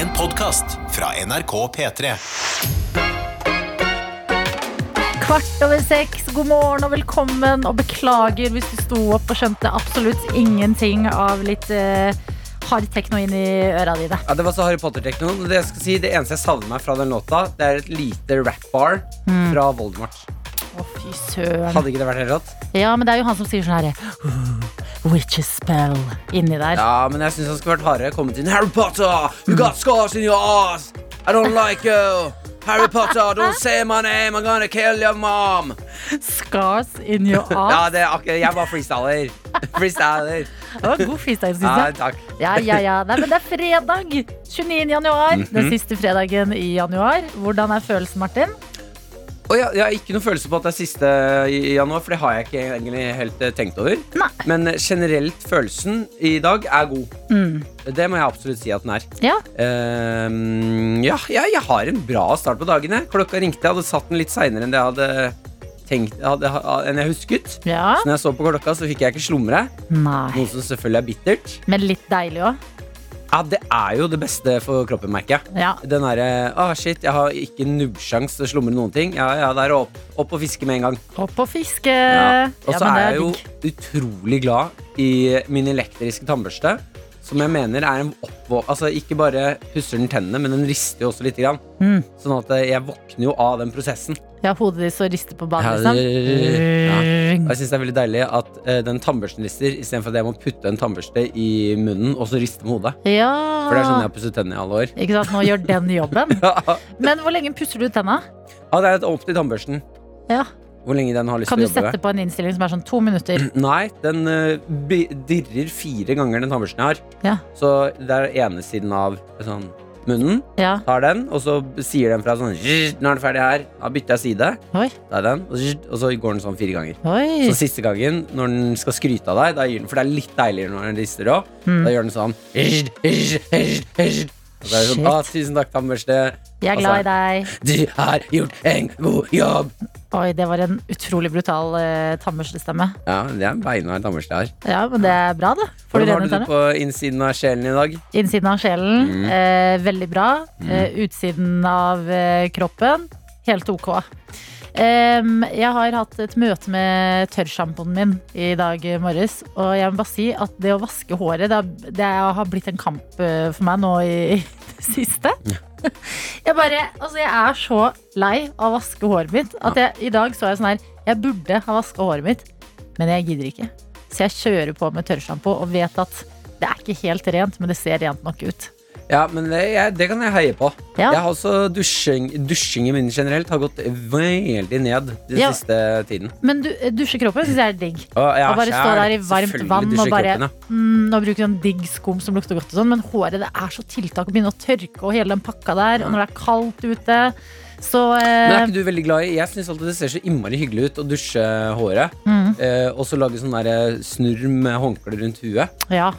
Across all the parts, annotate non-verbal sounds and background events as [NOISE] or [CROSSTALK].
En podkast fra NRK P3. Kvart over seks, god morgen og velkommen. Og beklager hvis du sto opp og skjønte absolutt ingenting av litt uh, hard tekno inn i øra dine. Ja, Det var så Harry Potter-tekno. Det, jeg skal si, det eneste jeg savner meg fra den låta, Det er et lite rap-bar fra Voldemort. Å, fy søren. Hadde ikke det vært helt rått? Ja, men det er jo han som sier sånn herre Witches spell inni der. Ja, men jeg syns han skulle vært hardere. Kommet inn Harry Potter, you got scars in your ass. I don't like you. Harry Potter, don't say my name. I'm gonna kill your mom. Scars in your [LAUGHS] ass? Ja, det er akkurat Jeg var freestyler. Freestyler. Det var god freestyle, syns Ja, takk. Ja, ja, ja. Nei, men det er fredag. 29. januar. Mhm. Den siste fredagen i januar. Hvordan er følelsen, Martin? Og jeg, jeg har ikke noe følelse på at det er siste i januar, for det har jeg ikke egentlig helt eh, tenkt over. Nei. Men eh, generelt følelsen i dag er god. Mm. Det må jeg absolutt si at den er. Ja, uh, ja, ja, jeg har en bra start på dagene. Klokka ringte. Jeg hadde satt den litt seinere enn det jeg hadde tenkt hadde, enn jeg husket. ja. Så når jeg så på klokka, så fikk jeg ikke slumre. Nei. Noe som selvfølgelig er bittert. Men litt deilig òg. Ja, det er jo det beste for kroppen, merker jeg. Ja. Den derre ah, shit, jeg har ikke nubbsjans til å slumre noen ting. Ja, ja, det er opp, opp og fiske med en gang. Opp og fiske. Ja. Og så ja, det er jeg jo utrolig glad i min elektriske tannbørste. Som jeg mener er en oppvå... Altså ikke bare pusser den tennene, men den rister jo også litt. Grann. Mm. Sånn at eh, jeg våkner jo av den prosessen. Ja, hodet ditt så rister på banen, liksom. ja. Og jeg synes det er veldig deilig at uh, den tannbørsten rister, istedenfor at jeg må putte en tannbørste i munnen og så riste med hodet. Ja. For det er sånn jeg har pusset tennene i alle år. Ikke sant, Nå gjør den jobben. [LAUGHS] Ja, Men hvor lenge pusser du tenna? det er opp til tannbørsten. Ja. Hvor lenge den har lyst Kan til du å jobbe. sette på en innstilling som er sånn to minutter? [CLEARS THROAT] Nei, den eh, bi- dirrer fire ganger den tannbørsten jeg har. Ja. Så det er ene siden av sånn, munnen. Ja. Tar den, og så sier den fra sånn «Zzt, Nå er den ferdig her. Da bytter jeg side. Oi. Er den, og, og så går den sånn fire ganger. Oi. Så siste gangen, når den skal skryte av deg, da gir den, for det er litt deiligere når den rister òg, Mm. da gjør den sånn så er det sånn, Shit. «Å, Tusen takk, tannbørste. Jeg er glad i deg. Du har gjort en god jobb. Oi, det var en utrolig brutal uh, tannbørstestemme. Ja, det er en beinhard tannbørste her. Ja, men det er bra, det. Får Hvordan har du det på innsiden av sjelen i dag? Innsiden av sjelen, Mm. eh, veldig bra. Eh, utsiden av eh, kroppen, helt ok. Um, jeg har hatt et møte med tørrsjampoen min i dag morges. Og jeg må bare si at det å vaske håret, det har, det har blitt en kamp eh, for meg nå i, [LAUGHS] det siste. [LAUGHS] Jeg bare, altså jeg er så lei av å vaske håret mitt at jeg, i dag så jeg sånn her Jeg burde ha vaska håret mitt, men jeg gidder ikke. Så jeg kjører på med tørrsjampo og vet at det er ikke helt rent, men det ser rent nok ut. Ja, men det, jeg, det kan jeg heie på. Ja. Jeg har også dusjing, Dusjingen min generelt har gått veldig ned den Ja. siste tiden. Men du, dusje kroppen syns jeg er digg. Og, ja, Og bare stå der i varmt vann og bare mm, Og bruke en digg skum som lukter godt og sånn. Men håret det er så tiltak å begynne å tørke og hele den pakka der. Og når det er kaldt ute. Så Men er eh, ikke du veldig glad i Jeg syns alltid det ser så innmari hyggelig ut å dusje håret. mm, Eh, og så lage sånn der eh, snurr med håndkle rundt huet. ja.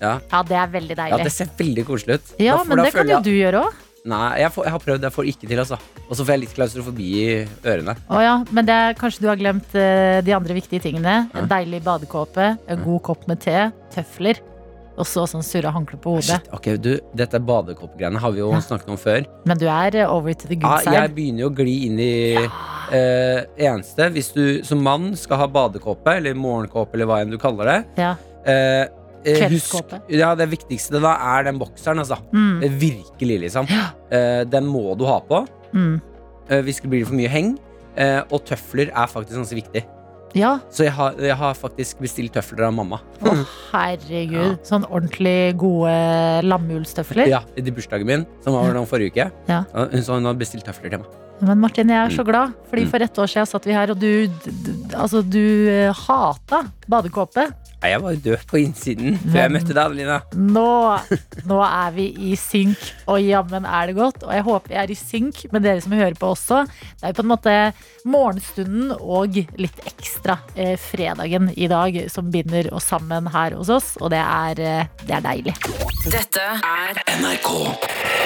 Ja. ja, det er veldig deilig. ja, det ser veldig koselig ut. Ja, men det kan jo jeg- du gjøre òg. Nei, jeg, får, jeg har prøvd, jeg får ikke til, altså. Og så får jeg litt klaustrofobi i ørene. Å ja, men det er, kanskje du har glemt uh, de andre viktige tingene. En deilig badekåpe, en god kopp med te, tøfler. Og så sånn surra håndkle på hodet. Shit, ok, du, Dette badekoppgreiene har vi jo Ja. snakket om før. Men du er eh, over to the good side. jeg begynner jo å gli inn i eh, eneste Hvis du som mann skal ha badekåpe, eller morgenkåpe, eller hva enn du kaller det Ja. Kveldskåpe. Husk- Ja, det viktigste da er den bokseren, altså. Mm, Eh, Virkelig, liksom. Eh, den må du ha på. mm. eh, hvis det blir for mye heng. Eh, og tøfler er faktisk ganske viktig. Ja, Så jeg har, jeg har faktisk bestilt tøfler av mamma. Å, herregud. Sånn ordentlig gode lammehullstøfler. Ja, I bursdagen min, som var nå forrige uke. Ja. Så Hun har bestilt tøfler til meg. Men Martin, jeg er så glad, fordi Mm. for ett år siden satt vi her, og du, du, altså, du eh, hata badekåpe. Jeg var død på innsiden før jeg møtte deg, Adelina. Nå, nå er vi i synk, og jammen er det godt. Og jeg håper jeg er i synk med dere som hører på også. Det er jo på en måte morgenstunden og litt ekstra eh, fredagen i dag som binder oss sammen her hos oss, og det er, eh, det er deilig. Dette er NRK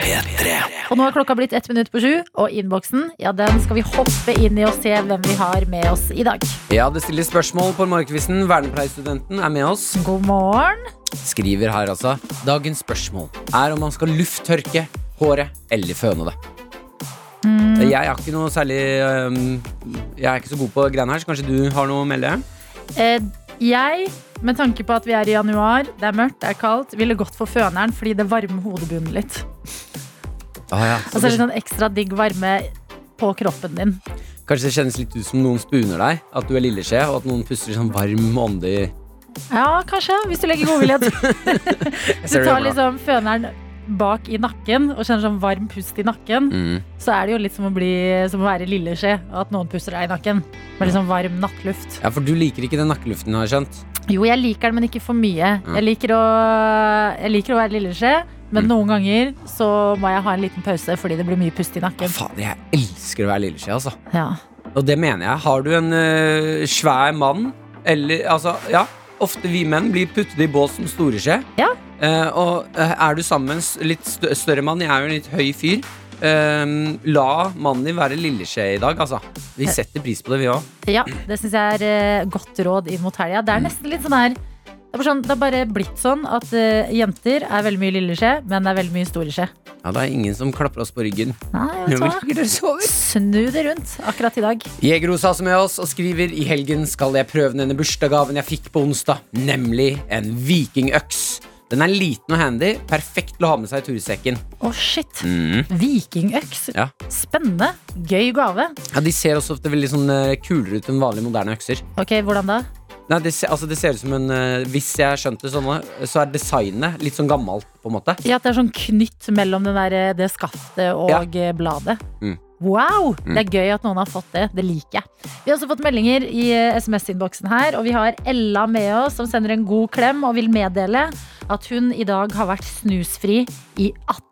P3. Og nå er klokka blitt ett minutt på sju, og innboksen ja, den skal vi hoppe inn i og se hvem vi har med oss i dag. Ja, det stilles spørsmål på Morgenkvisten. Vernepleierstudenten er med oss. God morgen. Skriver her altså. Dagens spørsmål er om man skal lufttørke håret eller føne det. Mm. Jeg er ikke noe særlig Jeg er ikke så god på greiene her, så kanskje du har noe å melde? Eh, jeg, med tanke på at vi er i januar, det er mørkt, det er kaldt, ville gått for føneren fordi det varmer hodebunnen litt. Ah, ja. Altså litt sånn ekstra digg varme på kroppen din. Kanskje det kjennes litt ut som noen spuner deg? At du er lilleskje, og at noen puster sånn varm ånde i Ja, kanskje, hvis du legger godvilje. [LAUGHS] Du ser det tar liksom føneren bak i nakken og kjenner sånn varm pust i nakken. mm. Så er det jo litt som å, bli, som å være lilleskje, at noen puster deg i nakken. Med sånn varm nattluft. Ja, for du liker ikke den nakkeluften, har jeg skjønt. Jo, jeg liker den, men ikke for mye. Ja. Jeg liker å, jeg liker å være lilleskje, men Mm. noen ganger så må jeg ha en liten pause fordi det blir mye pust i nakken. faen, jeg elsker å være lilleskje, altså. Ja. Og det mener jeg. Har du en øh, svær mann, eller altså, ja. Ofte vi menn blir puttet i bås som storeskje. Ja. Eh, og eh, er du sammen med en litt stø større mann, jeg er jo en litt høy fyr, eh, la mannen din være lilleskje i dag, altså. Vi setter pris på det, vi òg. ja, det syns jeg er eh, godt råd inn mot helga. Mm. Det er nesten litt sånn her det er, bare sånn, det er bare blitt sånn at uh, jenter er veldig mye lille skje, men det er veldig mye store skje. Ja, det er ingen som klapper oss på ryggen. Nei. Snu det rundt akkurat i dag. Jegerosa som er oss og skriver I helgen skal jeg prøve denne bursdagsgaven jeg fikk på onsdag, nemlig en vikingøks. Den er liten og handy, perfekt til å ha med seg i tursekken. Å, shit. Mm. Vikingøks. Ja. Spennende. Gøy gave. Ja, De ser også ofte veldig sånn eh, kulere ut enn vanlige moderne økser. Ok, hvordan da? Nei, det, se, altså, det ser ut som en eh, Hvis jeg skjønte sånn, så er designet litt sånn gammelt, på en måte. Ja, at det er sånn knytt mellom den der, det skaftet og eh, bladet. Mm. Wow! Det er gøy at noen har fått det. Det liker jeg. Vi har også fått meldinger i eh, SMS-innboksen her, og vi har Ella med oss som sender en god klem og vil meddele at hun i dag har vært snusfri i 18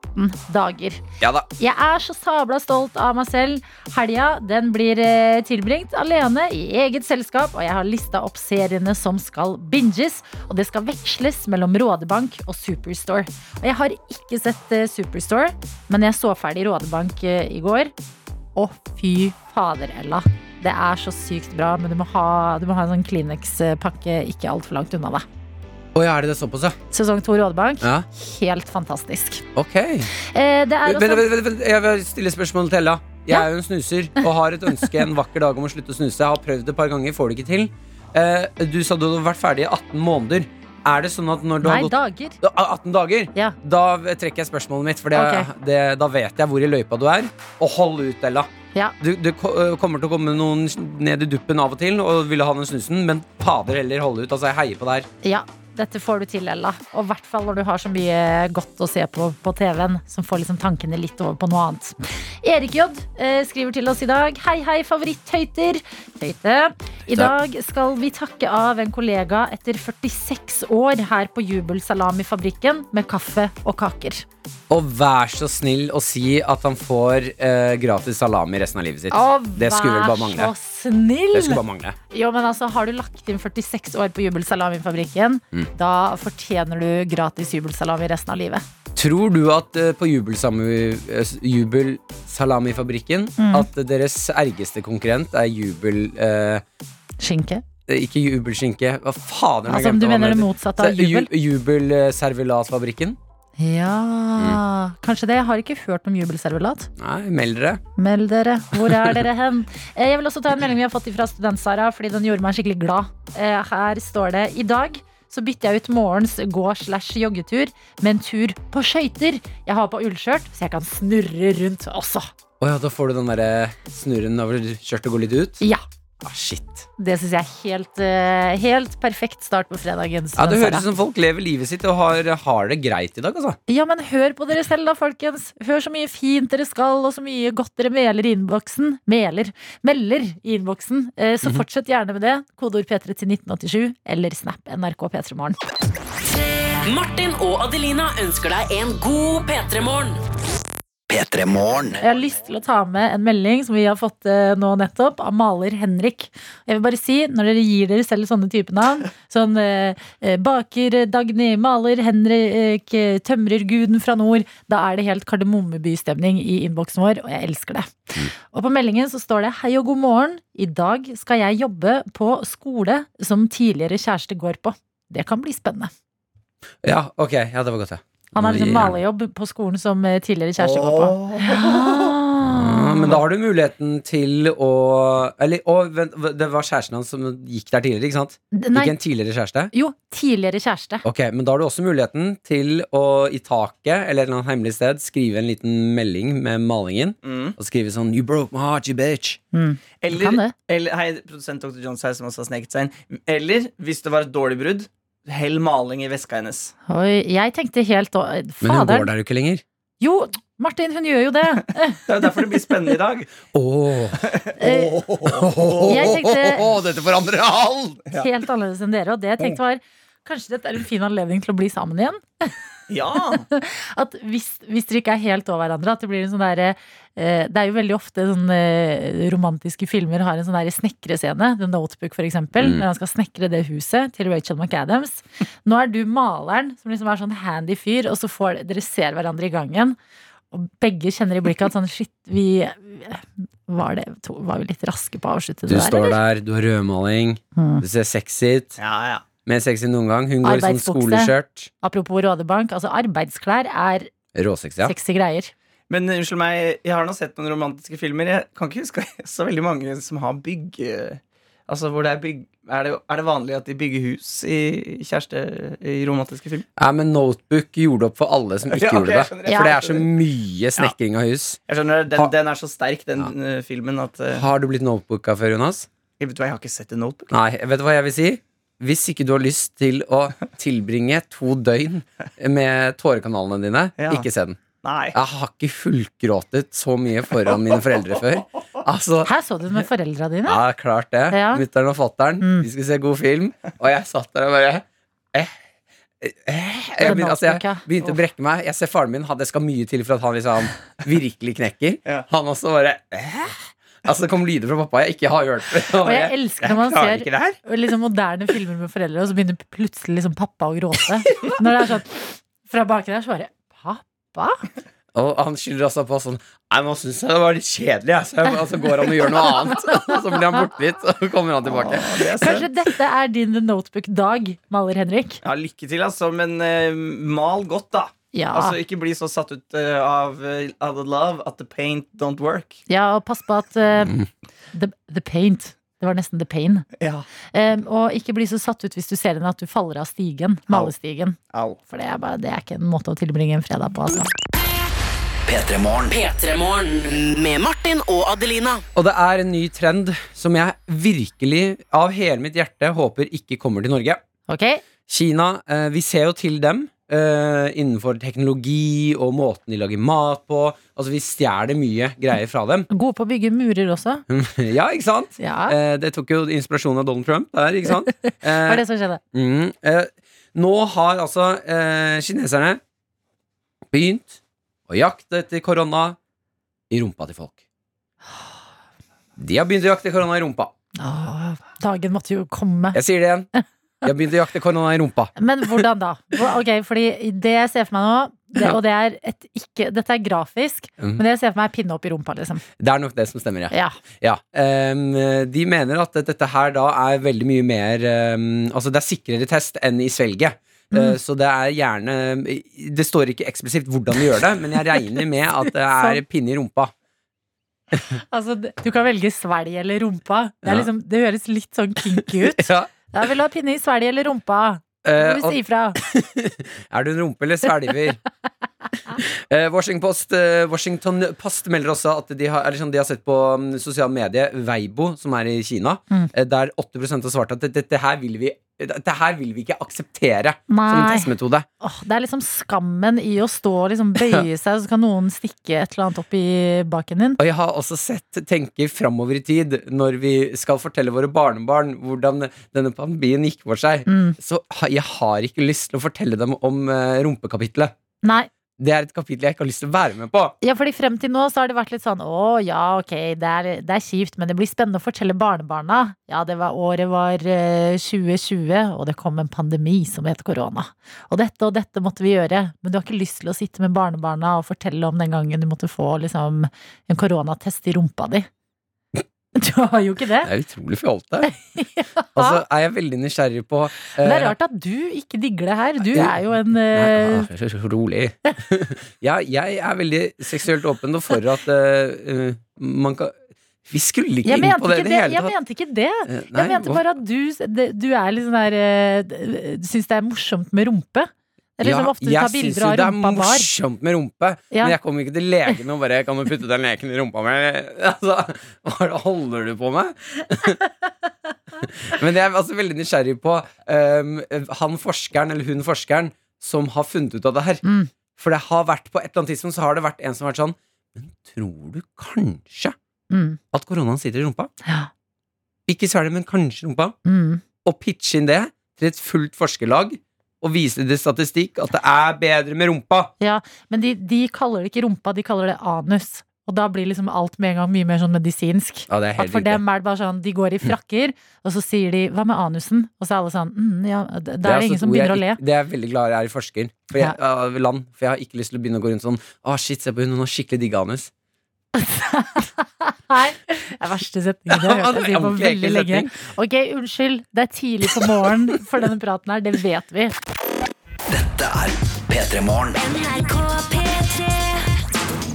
dager. Ja da. Jeg er så sabla stolt av meg selv. Helga den blir eh, tilbringt alene i eget selskap, og jeg har lista opp seriene som skal binges. Og det skal veksles mellom Rådebank og Superstore. Og jeg har ikke sett eh, Superstore, men jeg så ferdig Rådebank eh, i går. Å, fy fader, Ella. Det er så sykt bra, men du må ha, du må ha en sånn Kleenex-pakke ikke altfor langt unna deg. Å ja, er det det såpass, ja? Sesong to Rådebank, ja? helt fantastisk. Ok. Eh, det er også vent, vent, vent, jeg vil stille spørsmål til Ella. Jeg Ja. er jo en snuser og har et ønske en vakker dag om å slutte å snuse. Jeg har prøvd det et par ganger, får det ikke til. Eh, du sa du hadde vært ferdig i 18 måneder. Er det sånn at når du Nei, har gått dager. 18 dager? Ja. Da trekker jeg spørsmålet mitt, for okay. Da vet jeg hvor i løypa du er. Og hold ut, Ella. Ja. Du, du, øh, kommer til å komme noen ned i duppen av og til og ville ha den snusen, men pader heller holde ut. Altså, jeg heier på deg her. Ja, dette får du til, Ella. Og i hvert fall når du har så mye godt å se på på TV-en, som får liksom tankene litt over på noe annet. Erik J eh, skriver til oss i dag. Hei, hei, favoritt-tøyter. Tøyte. I dag skal vi takke av en kollega etter 46 år her på Jubelsalamifabrikken med kaffe og kaker. Og vær så snill å si at han får eh, gratis salami resten av livet sitt. Å, Det skulle vel bare vær så snill! Det skulle bare mangle. Jo, men altså, Har du lagt inn 46 år på Jubelsalamifabrikken, Mm. Da fortjener du gratis jubelsalami resten av livet. Tror du at eh, på eh, Jubelsalamifabrikken Mm. at deres ergeste konkurrent er Jubel... Eh, Skinke. ikke jubelskinke. Hva fader? Altså, glemte du mener det motsatte av jubel? Ju- Jubelservelatfabrikken? Ja Kanskje det. Jeg har ikke hørt om jubelservelat. Nei, meld dere. Meld dere. Hvor er [LAUGHS] dere hen? Eh, Jeg vil også ta en melding vi har fått fra Student-Sara, fordi den gjorde meg skikkelig glad. Eh, Her står det I dag så bytter jeg ut morgens gå-slash-joggetur med en tur på skøyter. Jeg har på ullskjørt, så jeg kan snurre rundt også. Å ja, da får du den derre snurren over skjørtet går litt ut? Ja. Ah, shit. Det syns jeg er helt, eh, helt perfekt start på fredagen. Ja, Det høres ut som folk lever livet sitt og har, har det greit i dag, altså. Ja, men hør på dere selv da, folkens. Hør så mye fint dere skal, og så mye godt dere meler i innboksen. Meler. Melder i innboksen. Eh, Så fortsett gjerne med det. Kodeord P3 til 1987, eller Snap NRK P3 Morgen. Martin og Adelina ønsker deg en god P3-morgen. P3 Morgen. Jeg har lyst til å ta med en melding som vi har fått eh, nå nettopp, av maler Henrik. Jeg vil bare si, når dere gir dere selv sånne type navn, [LAUGHS] sånn eh, eh, baker Dagny, maler Henrik, tømrer guden fra nord, da er det helt Kardemommeby-stemning i innboksen vår, og jeg elsker det. Og på meldingen så står det hei og god morgen. I dag skal jeg jobbe på skole som tidligere kjæreste går på. Det kan bli spennende. Ja, ok, ja, det var godt, ja. Han har liksom malerjobb malejobb på skolen som eh, tidligere kjæreste går på. Ja, men da har du muligheten til å Eller å, vent, det var kjæresten hans som gikk der tidligere, ikke sant? Nei, Ikke en tidligere kjæreste? jo, tidligere kjæreste. Ok, Men da har du også muligheten til å i taket eller et eller annet hemmelig sted skrive en liten melding med malingen. Mm. Og skrive sånn You broke my heart, you bitch. Mm. Eller, eller Hei, produsent Dr. Jones her som også har sneket seg inn. Eller hvis det var et dårlig brudd, hell maling i veska hennes. Oi, jeg tenkte helt Fader. Men hun går der jo ikke lenger. Jo, Martin, hun gjør jo det. [LAUGHS] Det er jo derfor det blir spennende i dag. Åh oh. Jeg tenkte- Dette forandrer alt! Helt annerledes enn dere. Og det jeg tenkte var Kanskje dette er en fin anledning til å bli sammen igjen? Ja! [LAUGHS] At hvis, hvis dere ikke er helt over hverandre, at det blir en sånn derre eh, Det er jo veldig ofte sånne eh, romantiske filmer har en sånn derre snekrescene. The Notebook, for eksempel. Mm. Når han skal snekre det huset til Rachel McAdams. Nå er du maleren, som liksom er sånn handy fyr, og så får dere ser hverandre i gangen. Og begge kjenner i blikket at sånn shit, vi var, det, to, var vi litt raske på å avslutte Du det der, står eller? der, du har rødmaling, Mm. du ser sexy ut. Ja, ja. Mer sexy enn noen gang. Hun går i sånn skoleskjørt. Apropos Rådebank, altså arbeidsklær er Råsexy, ja. sexy greier. Men unnskyld meg, jeg har nå sett noen romantiske filmer. Jeg kan ikke huske [LAUGHS] så veldig mange som har bygg... uh, Altså hvor det er bygg... Er det, er det vanlig at de bygger hus i kjæreste... I romantiske filmer? Ja, men Notebook gjorde opp for alle som [LAUGHS] ikke Ja, okay, gjorde det. skjønner, For det er så mye snekring av hus. Jeg skjønner, den, den er så sterk, den ja. filmen, at uh, Har du blitt notebooka før, Jonas? jeg Vet du hva, jeg har ikke sett en notebook. Nei, vet du hva jeg vil si? Hvis ikke du har lyst til å tilbringe to døgn med tårekanalene dine, Ja. ikke se den. Nei. Jeg har ikke fullgråtet så mye foran mine foreldre før. Altså, Her så du det med foreldra dine. ja, klart det. Ja. Mutter'n og fatter'n, Mm. vi skulle se god film, og jeg satt der og bare eh, eh, jeg, begynte, altså, jeg begynte å brekke meg. Jeg ser faren min, det skal mye til for at han liksom virkelig knekker. Ja. Han også bare eh? Altså, det kom lyder fra pappa jeg ikke har hørt. [LAUGHS] Og jeg elsker når man ser liksom moderne filmer med foreldre, og så begynner plutselig liksom pappa å gråte. Når det er sånn fra baki der, så bare Pappa? Og han skylder altså på sånn Nei, nå syns jeg det var litt kjedelig, jeg. Så, jeg, og så går han og gjør noe annet. [LAUGHS] Og så blir han borte litt, og så kommer han tilbake. Åh, det. Kanskje dette er din Notebook-dag, maler Henrik? Ja, lykke til, altså. Men uh, mal godt, da. Ja. Altså, Ikke bli så satt ut uh, av, uh, Out the love at the paint don't work. ja, og pass på at uh, the, the paint det var nesten the pain. Ja. Um, og ikke bli så satt ut hvis du ser henne at du faller av stigen. Malestigen. Au. For det er, bare, det er ikke en måte å tilbringe en fredag på. Altså. Petremorne. Petremorne. Med Martin og Adelina. Og det er en ny trend som jeg virkelig, av hele mitt hjerte, håper ikke kommer til Norge. Ok? Kina, eh, vi ser jo til dem eh, innenfor teknologi og måten de lager mat på. Altså, vi stjeler mye greier fra dem. [LAUGHS] Gode på å bygge murer også. ja, ikke sant? Ja, Uh, det tok jo inspirasjon av Donald Trump der, ikke sant? [LAUGHS] Eh, var det som skjedde. Uh, nå har altså kineserne begynt å jakte etter korona i rumpa til folk. De har begynt å jakte korona i rumpa. Åh, dagen måtte jo komme. Jeg sier det igjen. [LAUGHS] De begynte å jakte korona i rumpa. Men hvordan da? Ok, fordi det jeg ser for meg nå, det, og det er et ikke, dette er grafisk, Mm. men det jeg ser for meg er pinne opp i rumpa, liksom. Det er nok det som stemmer, ja. Ja. ja. Um, de mener at dette her da er veldig mye mer um, Altså det er sikrere test enn i svelget. Mm. så det er gjerne Det står ikke eksplisitt hvordan du gjør det, men jeg regner med at det er pinne i rumpa. Altså, du kan velge svelg eller rumpa. Det, liksom, det høres litt sånn kinky ut. [LAUGHS] Ja. Da vil du ha pinne i svelg eller rumpa. Uh, si ifra. [LAUGHS] Er du en rumpe eller svelger? [LAUGHS] [LAUGHS] Eh, Washington, Post, eh, Washington Post melder også at de har, eller sånn, de har sett på um, sosiale medier Weibo, som er i Kina, Mm. eh, der 8 har svart at dette, her vil vi, dette her vil vi ikke akseptere som en testmetode. Åh, det er liksom skammen i å stå og liksom bøye [LAUGHS] seg, og så kan noen stikke et eller annet opp i baken din. Og jeg har også sett tenker framover i tid, når vi skal fortelle våre barnebarn hvordan denne pandemien gikk for seg. Mm. Så jeg har ikke lyst til å fortelle dem om rumpekapitlet. Nei. Det er et kapittel jeg ikke har lyst til å være med på. Ja, fordi frem til nå så har det vært litt sånn Å ja, ok, det er, det er kjipt, men det blir spennende å fortelle barnebarna. Ja, det var, året var eh, 2020, og det kom en pandemi som het korona. Og dette og dette måtte vi gjøre, men du har ikke lyst til å sitte med barnebarna og fortelle om den gangen du måtte få liksom en koronatest i rumpa di. [LAUGHS] Du har jo ikke det. Det er utrolig fjolte. [LAUGHS] Altså, er jeg veldig nysgjerrig på Men det er eh, rart at du ikke digger det her. Du jeg, er jo en uh... Nei, ah, Rolig. [LAUGHS] ja, jeg er veldig seksuelt åpen og for at eh, eh, man kan Vi skulle ikke Jeg inn på det i det. hele tatt. Jeg mente ikke det. Eh, nei, Jeg mente bare at du, du er litt sånn der Du Syns det er morsomt med rumpe. Det ja, som ofte du tar jeg syns jo det er morsomt med rumpe, Ja. men jeg kommer ikke til legen og bare 'Kan du putte den leken i rumpa mi?' [LAUGHS] Altså, hva er holder du på med? [LAUGHS] men jeg er altså veldig nysgjerrig på um, han forskeren, eller hun forskeren, som har funnet ut av det her. Mm. For det har vært på et eller annet tidspunkt Så har det vært en som har vært sånn Men tror du kanskje Mm. at koronaen sitter i rumpa? Ja. Ikke svelge, men kanskje i rumpa. Mm. Og pitche inn det til et fullt forskerlag og vise det statistikk at det er bedre med rumpa. Ja, Men de, de kaller det ikke rumpa, de kaller det anus. Og da blir liksom alt med en gang mye mer sånn medisinsk. Ja, det er At for dem er det bare sånn, De går i frakker, og så sier de 'hva med anusen?' Og så er alle sånn mm, ja, Da er det, altså ingen som begynner begynner å le. Det er jeg veldig glad jeg er i forsker for jeg, av land. For jeg har ikke lyst til å begynne å gå rundt sånn Å, shit, se på hun, hun har skikkelig digg anus. [LAUGHS] Nei, det er verste setningen jeg har hørt deg si på veldig lenge. Ok, unnskyld, det er tidlig på morgenen for denne praten her, det vet vi. Dette er P3 Morgen.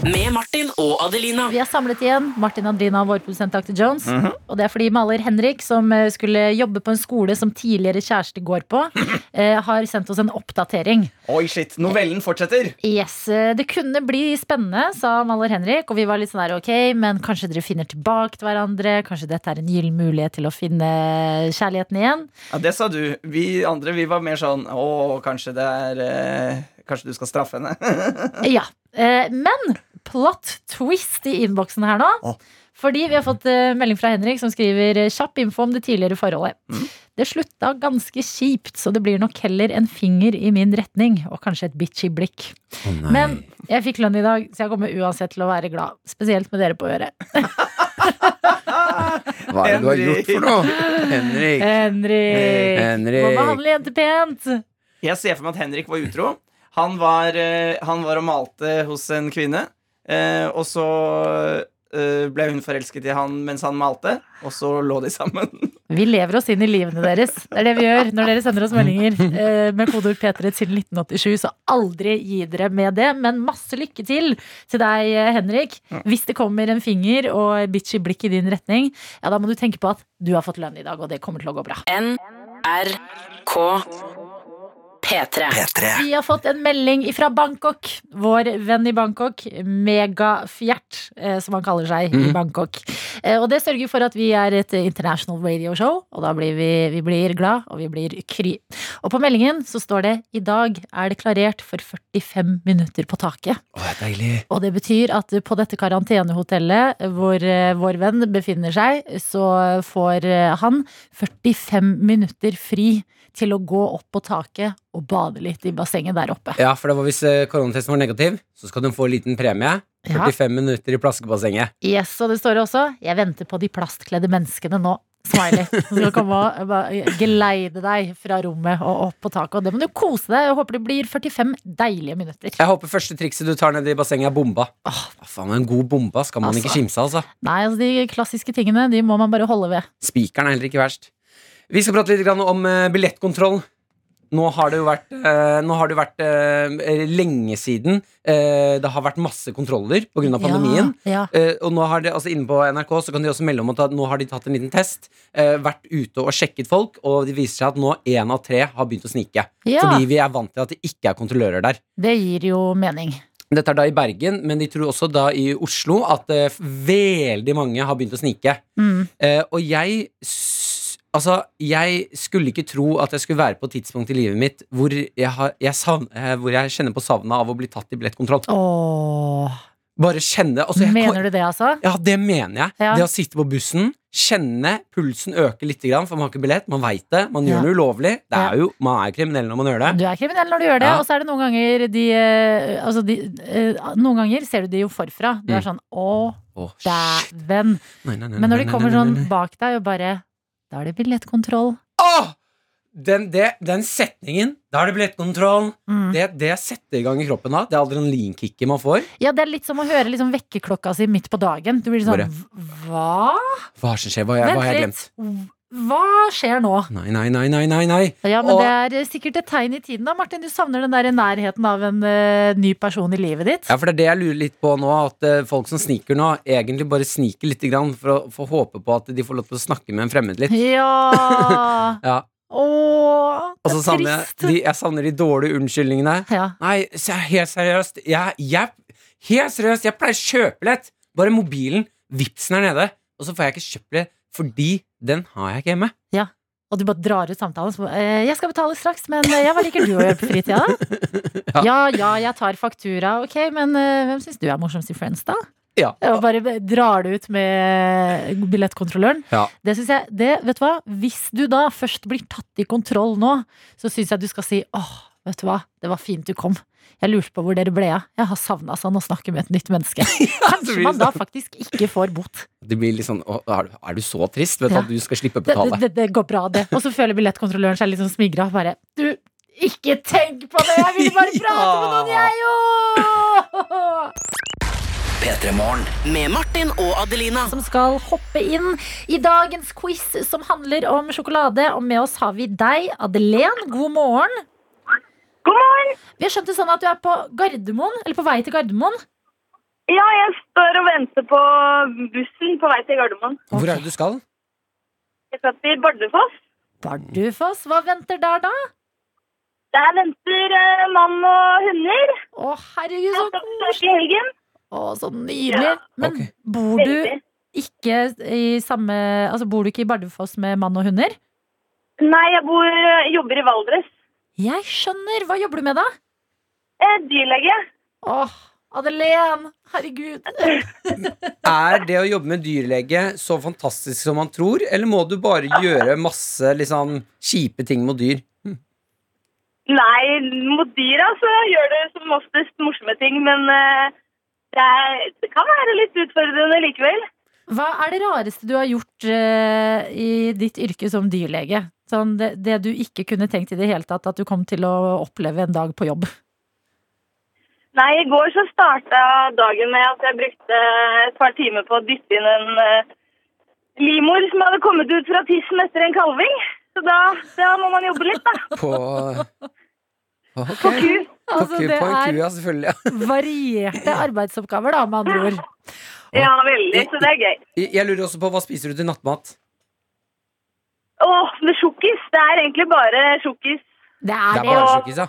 Med Martin og Adelina. Vi er samlet igjen, Martin Adelina og vår produsent Dr. Jones. Mhm. Og det er fordi maler Henrik, som eh, skulle jobbe på en skole som tidligere kjæreste går på, [LAUGHS] eh, har sendt oss en oppdatering. Oi, shit. Novellen fortsetter. Yes, eh, Det kunne bli spennende, sa maler Henrik. Og vi var litt sånn der, ok, men kanskje dere finner tilbake til hverandre? Kanskje dette er en gyllen mulighet til å finne kjærligheten igjen? Ja, Det sa du. Vi andre vi var mer sånn Å, kanskje det er eh, Kanskje du skal straffe henne. [LAUGHS] Ja. Eh, men plot twist i innboksen her nå. Oh. Fordi vi har fått eh, melding fra Henrik som skriver eh, kjapp info om det tidligere forholdet. Mm. Det slutta ganske kjipt, så det blir nok heller en finger i min retning. Og kanskje et bitchy blikk. Oh. Men jeg fikk lønn i dag, så jeg kommer uansett til å være glad. Spesielt med dere på øret. [LAUGHS] Hva er det du har gjort for noe? Henrik. Henrik! Henrik. Må behandle jenter pent. Jeg ser for meg at Henrik var utro. Han var, eh, han var og malte hos en kvinne. Eh, og så eh, ble hun forelsket i han mens han malte, og så lå de sammen. [LAUGHS] Vi lever oss inn i livene deres. Det er det vi gjør når dere sender oss meldinger eh, med kodeord P3 til 1987. Så aldri gi dere med det. Men masse lykke til til deg, eh, Henrik. Hvis det kommer en finger og bitchy blikk i din retning, ja, da må du tenke på at du har fått lønn i dag, og det kommer til å gå bra. NRK P3. P3. Vi har fått en melding fra Bangkok. Vår venn i Bangkok, Megafjert, eh, som han kaller seg i Bangkok. Eh, og det sørger for at vi er et international radio show, og da blir vi, vi blir glad, og vi blir kry. Og på meldingen så står det i dag er det klarert for 45 minutter på taket. Å, det er deilig. Og det betyr at på dette karantenehotellet hvor eh, vår venn befinner seg, så får han 45 minutter fri til å gå opp på taket og bade litt i bassenget der oppe. Ja, for det var hvis eh, koronatesten var negativ, så skal du få en liten premie. Ja. 45 minutter i plaskebassenget. Yes, og det står også 'Jeg venter på de plastkledde menneskene nå'. Smiley. Som skal komme og geleide deg fra rommet og opp på taket. Og det må du kose deg. Jeg håper det blir 45 deilige minutter. Jeg håper første trikset du tar ned i bassenget, er bomba. Åh, hva faen, En god bomba skal man Altså. ikke kimse av, altså. Nei, altså de klassiske tingene de må man bare holde ved. Spikeren er heller ikke verst. Vi skal prate litt om eh, billettkontroll. Nå har det jo vært, eh, nå har det vært eh, lenge siden eh, det har vært masse kontroller pga. pandemien. Ja, ja. Eh, og nå har det, altså Inne på NRK så kan de også melde om at nå har de tatt en liten test. eh, vært ute og sjekket folk, og det viser seg at nå én av tre har begynt å snike. Ja. Fordi vi er vant til at det ikke er kontrollører der. Det gir jo mening. Dette er da i Bergen, men de tror også da i Oslo at veldig mange har begynt å snike. Mm. Eh, og jeg Altså, jeg skulle ikke tro at jeg skulle være på et tidspunkt i livet mitt hvor jeg, har, jeg, savn, eh, hvor jeg kjenner på savnet av å bli tatt i billettkontroll. Åh. Bare kjenne altså, jeg, Mener du det, altså? Ja, det mener jeg. Ja. Det å sitte på bussen, kjenne pulsen øke litt, for man har ikke billett, man veit det, man Ja. gjør det ulovlig. Det er jo, man er kriminell når man gjør det. Du er kriminell når du gjør det, Ja. og så er det noen ganger de, eh, altså de eh, Noen ganger ser du de jo forfra. Du er Mm. sånn å, shit. dæven. Men når de kommer sånn bak deg og bare Da er det billettkontroll. Åh! den, det, den setningen Da er det billettkontroll. Mm. Det, det setter i gang i kroppen da. Det er adrenalinkicket man får. Ja, det er litt som å høre liksom vekkerklokka si midt på dagen. Du blir sånn Hva? Hva er det som skjer? Hva, hva har jeg glemt? Hva skjer nå? Nei, nei, nei, nei, nei, nei. Ja, men Og- Det er eh, sikkert et tegn i tiden. da Martin, Du savner den der nærheten av en uh, ny person i livet ditt. Ja, for det er det jeg lurer litt på nå. At uh, folk som sniker nå, egentlig bare sniker litt grann for å få håpe på at de får lov til å snakke med en fremmed litt. Ja [LAUGHS] Ja. Åh, det er savner jeg, trist. de, jeg savner de dårlige unnskyldningene. Ja. Nei, helt seriøst. Jeg, jeg, helt seriøst, jeg pleier å kjøpe lett. Bare mobilen, vipsen er nede, og så får jeg ikke kjøpt det fordi den har jeg ikke hjemme. Og du bare drar ut samtalen. Så, eh, 'Jeg skal betale straks, men eh, ja, hva liker du å gjøre på fritida?' [LAUGHS] Ja. ja, ja, jeg tar faktura. Ok, men eh, hvem syns du er morsomst i Friends, da? Ja. Og bare drar det ut med billettkontrolløren. Ja. Det synes jeg, det, vet du hva? Hvis du da først blir tatt i kontroll nå, så syns jeg du skal si åh, vet du hva, det var fint du kom. Jeg lurte på hvor dere ble av. Jeg har savna sånn å snakke med et nytt menneske. [LAUGHS] Kanskje man da sånn. faktisk ikke får bot. Det blir litt sånn «Å, er, du- er du så trist? Vet du Ja. at du skal slippe å betale? det, det går bra, det. Og så føler billettkontrolløren seg litt sånn smigra. Bare du, ikke tenk på det! Jeg vil bare [LAUGHS] prate med noen, jeg òg! Med Martin og Adelina. Som skal hoppe inn i dagens quiz som handler om sjokolade. Og med oss har vi deg, Adelen. God morgen. God morgen! Vi har skjønt det sånn at du er på Gardermoen, eller på vei til Gardermoen. Ja, jeg står og venter på bussen på vei til Gardermoen. Hvor er det du skal? Jeg skal til Bardufoss. Bardufoss, hva venter der da? Der venter uh, mann og hunder. Å, herregud, så koselig. Å, så nydelig. Men okay. bor du ikke i samme Altså, bor du ikke i Bardufoss med mann og hunder? Nei, jeg bor, eh, jobber i Valdres. Jeg skjønner. Hva jobber du med, da? Eh, dyrlege. Åh, Madeleine. Herregud. [LAUGHS] Er det å jobbe med dyrlege så fantastisk som man tror, eller må du bare gjøre masse liksom, kjipe ting mot dyr? Nei, mot dyra så gjør det som oftest morsomme ting, men uh, det, er, det kan være litt utfordrende likevel. Hva er det rareste du har gjort uh, i ditt yrke som dyrlege? Sånn det, det du ikke kunne tenkt i det hele tatt at du kom til å oppleve en dag på jobb? Nei, i går så starta dagen med at jeg brukte et par timer på å dytte inn en uh, livmor som hadde kommet ut fra tissen etter en kalving. Så da, da må man jobbe litt, da. [LAUGHS] På okay. På ku. Altså, det på en ku, er ja, selvfølgelig. [LAUGHS] Varierte arbeidsoppgaver, da, med andre ord. Ja, veldig. Så det er gøy. Jeg- Jeg lurer også på hva spiser du til nattmat? Åh, med sjokkis. Det er egentlig bare sjokkis. Det er Det er det. bare Ja. sjokkis, ja?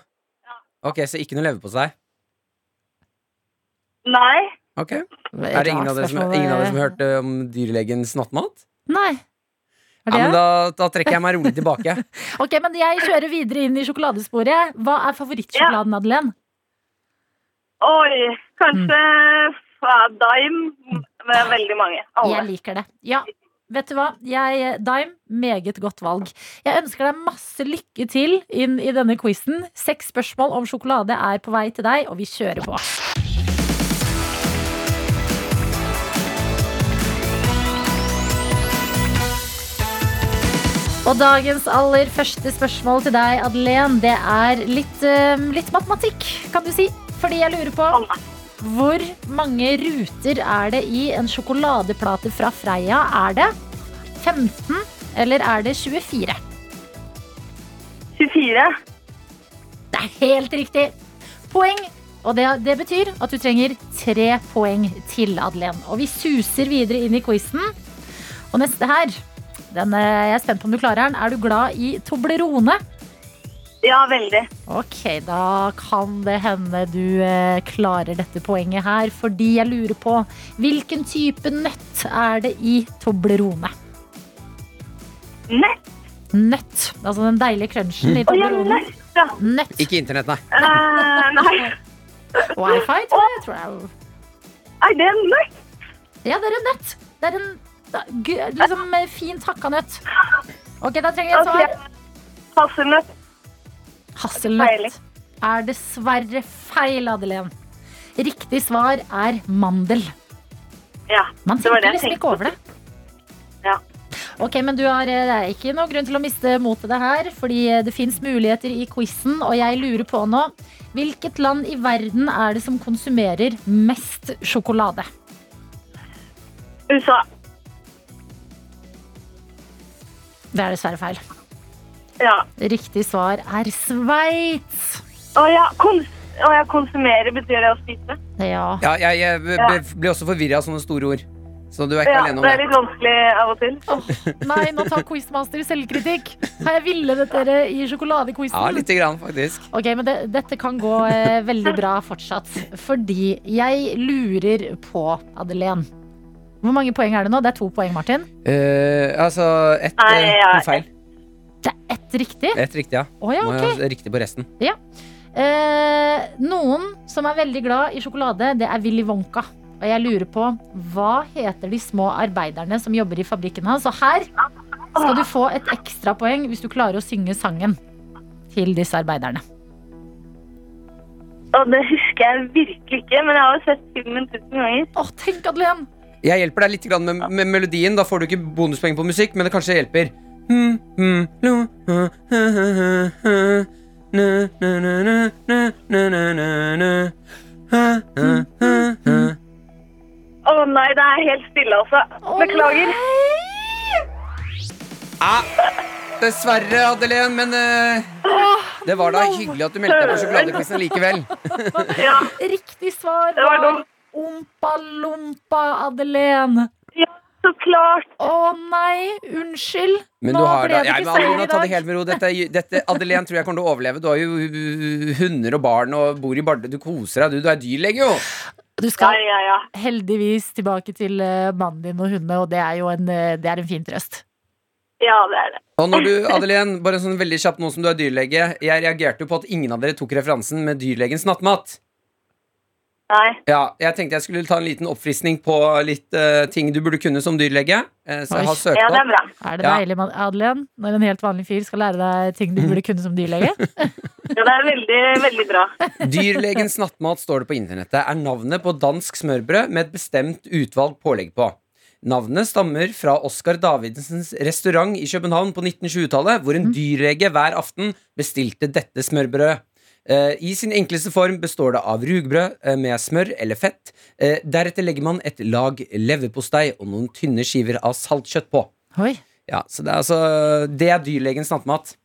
Ok, så ikke noe leverpostei? Nei. Ok. Er det ingen av dere som, ingen av dere som hørte om dyrlegens nattmat? Nei. Er Ja, det? men da, da trekker jeg meg rolig tilbake. [LAUGHS] Ok, men jeg kjører videre inn i sjokoladesporet. Hva er favorittsjokoladen, Madeleine? Oi, kanskje mm. Dime med veldig mange. Alle. Jeg liker det. Ja, vet du hva? Jeg, Dime, meget godt valg. Jeg ønsker deg masse lykke til inn i denne quizen. Seks spørsmål om sjokolade er på vei til deg, og vi kjører på. Og dagens aller første spørsmål til deg, Adelen, det er litt, eh, litt matematikk, kan du si. Fordi jeg lurer på. Hvor mange ruter er det i en sjokoladeplate fra Freia? Er det 15 eller er det 24? 24. Det er helt riktig. Poeng. Og det, det betyr at du trenger tre poeng til, Madeleine. Og vi suser videre inn i quizen. Og neste her, den er jeg er spent på om du klarer den. Er du glad i Toblerone? Ja, veldig. Ok, da kan det hende du eh, klarer dette poenget her, fordi jeg lurer på hvilken type nøtt er det i Toblerone? Nett. Nøtt. Altså den deilige crunchen i Å ja, Toblerone. nett. Ja. Nøtt. Ikke internett, nei. Eh, nei. Wifi, tror jeg. Tror jeg. Er det en nøtt Ja, det er en nøtt. Det er en da, gu- liksom eh, fint hakka nøtt. Ok, da trenger jeg et Ok. passer Hasselnøtt. Hasselnøtt er dessverre feil, Adelén. Riktig svar er mandel. Ja, Man det var det jeg liksom tenkte. over det. Ja. Ok, men du har eh, det er ikke noe grunn til å miste motet det her, fordi eh, det fins muligheter i quizen, og jeg lurer på nå Hvilket land i verden er det som konsumerer mest sjokolade? USA. Det er dessverre feil. Ja. Riktig svar er Sveits. Å ja, kons å ja, konsumere betyr det å spise? Ja. Ja, jeg, jeg b- Ja. blir også forvirra av sånne store ord. Så du er ikke Ja, alene om det er det. litt vanskelig av og til. Oh, nei, nå tar quizmaster selvkritikk. Har jeg villet dere i Ja, sjokoladequizen? lite grann, faktisk. Ok, men det, dette kan gå eh, veldig bra fortsatt. Fordi jeg lurer på, Adelén Hvor mange poeng er det nå? Det er to poeng, Martin. Uh, altså, ett Nei, eh, ja, feil. Det er ett riktig. Ett riktig, ja. Oh, ja, Må ok. jeg riktig på resten. Eh, noen som er veldig glad i sjokolade, det er Willy Wonka. Og jeg lurer på, hva heter de små arbeiderne som jobber i fabrikken hans? Og her skal du få et ekstrapoeng hvis du klarer å synge sangen til disse arbeiderne. Og det husker jeg virkelig ikke, men jeg har jo sett filmen tusen ganger. Å, tenk, Adeline! Jeg hjelper deg litt med, med melodien. Da får du ikke bonuspoeng på musikk, men det kanskje hjelper. Å oh, nei, det er helt stille, altså. Beklager. Ah, dessverre, Adelén, men eh, det var da hyggelig at du meldte deg på sjokoladequizen likevel. [LAUGHS] ja. Riktig svar var Ompa Lompa, Adelén. Ja så klart. Å nei, unnskyld. Men Nå du har ble det ikke Adelén, i ta det dag. helt med ro. Dette, dette, Adelén tror jeg kommer til å overleve. Du har jo hunder og barn og bor i Bardu. Du koser deg, du. Du er dyrlege, jo. Du skal ja, ja. heldigvis tilbake til eh, mannen din og hundene, og det er jo en, eh, det er en fin trøst. Ja, det er det. Og når du, Adelén, bare sånn veldig kjapt nå som du er dyrlege Jeg reagerte jo på at ingen av dere tok referansen med dyrlegens nattmat. Nei. Ja, Jeg tenkte jeg skulle ta en liten oppfriskning på litt uh, ting du burde kunne som dyrlege. Uh, så jeg har søkt Ja, det er opp. bra. Er det Ja. deilig, Adelén, når en helt vanlig fyr skal lære deg ting du burde kunne som dyrlege? [LAUGHS] Ja, det er veldig, veldig bra. [LAUGHS] Dyrlegens nattmat står det på internettet, er navnet på dansk smørbrød med et bestemt utvalg pålegg på. Navnet stammer fra Oskar Davidsens restaurant i København på 1920-tallet, hvor en dyrlege hver aften bestilte dette smørbrødet. Eh, I sin enkleste form består det av rugbrød eh, med smør eller fett. Eh, Deretter legger man et lag leverpostei og noen tynne skiver av saltkjøtt på. Oi. Ja, så Det er altså Det er dyrlegens nattmat.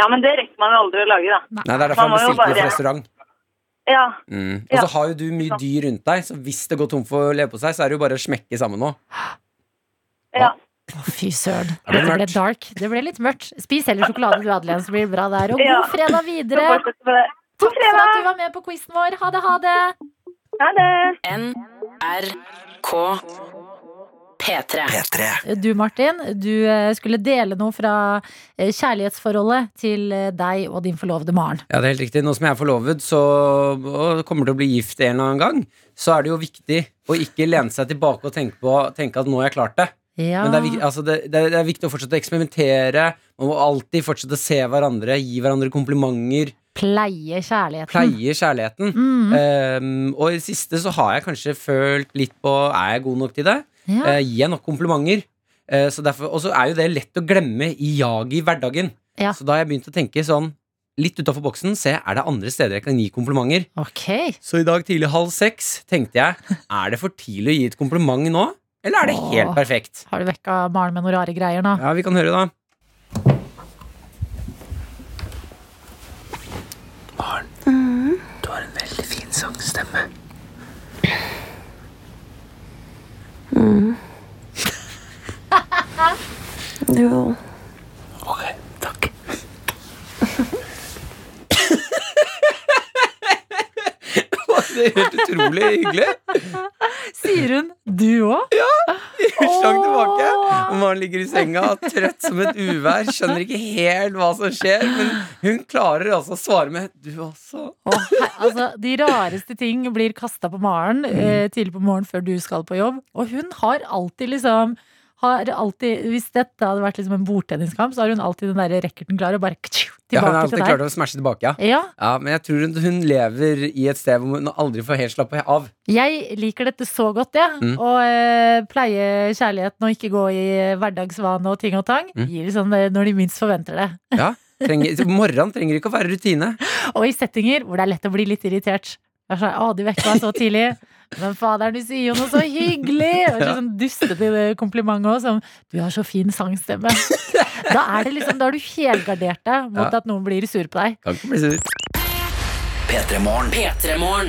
Ja, men det rekker man jo aldri å lage, da. Nei, Det er derfor Man bestilte det fra restaurant. Ja, Mm. Og Ja. så har jo du mye dyr rundt deg, så hvis det går tomt for leverpostei, så er det jo bare å smekke sammen nå. ja. Å, fy søren. Det ble Dette ble dark. Det ble litt mørkt. Spis heller sjokolade du, Adelén, så blir det bra der. Og god fredag videre. det. Takk for at du var med på quizen vår. Ha det, ha det. Ha det! NRK P3. P3. Du Martin, du eh, skulle dele noe fra eh, kjærlighetsforholdet til eh, deg og din forlovede Maren. Ja, det er helt riktig. Nå som jeg er forlovet så, og kommer til å bli gift en eller annen gang, så er det jo viktig å ikke lene seg tilbake og tenke, på, tenke at nå har jeg klart det. Ja. Men det er, vik- altså det, det, er- er viktig å fortsette å eksperimentere. Man må alltid fortsette å se hverandre, gi hverandre komplimenter, Pleie kjærligheten. pleie kjærligheten. Mm. Um, og i det siste så har jeg kanskje følt litt på Er jeg god nok til det? Ja. Uh, gir jeg nok komplimenter? Uh, og så er jo det lett å glemme i jaget i hverdagen. Ja. Så da har jeg begynt å tenke sånn litt utafor boksen. Se, er det andre steder jeg kan gi komplimenter? Okay. Så i dag tidlig halv seks tenkte jeg Er det for tidlig å gi et kompliment nå? Eller er det helt Åh. perfekt? Har du vekka Maren med noen rare greier nå? Ja, vi kan høre, da. Maren Du har en veldig fin sangstemme. [LAUGHS] Jo. Ok, takk. [LAUGHS] Det er helt utrolig hyggelig. Sier hun du òg? Utslag tilbake. Og Maren ligger i senga, trøtt som et uvær, skjønner ikke helt hva som skjer, men hun klarer altså å svare med 'du også'. altså, de rareste ting blir kasta på Maren eh, tidlig på morgenen før du skal på jobb. Og hun har alltid liksom har alltid Hvis dette hadde vært liksom en bordtenniskamp, så har hun alltid den der racketen klar og bare tilbake Ja, hun har alltid til klart å smashe tilbake, ja. Ja, ja. Men jeg tror hun, hun lever i et sted hvor hun aldri får helt slappe av. jeg liker dette så godt, jeg. Mm. Og eh, pleie kjærligheten og ikke gå i hverdagsvane og ting og tang. Mm. Gir sånn eh, når de minst forventer det. [LAUGHS] Ja, trenger, Morgenen trenger ikke å være rutine. Og i settinger hvor det er lett å bli litt irritert. Jeg er sånn, å, de vekker meg så tidlig. [LAUGHS] Men fader, du sier jo noe så hyggelig! Og så sånn dustete kompliment òg, som Du har så fin sangstemme. [LAUGHS] Da er det liksom, da har du helgardert deg mot Ja. at noen blir sur på deg. Kan ikke bli sur. P3 Morgen. P3 Morgen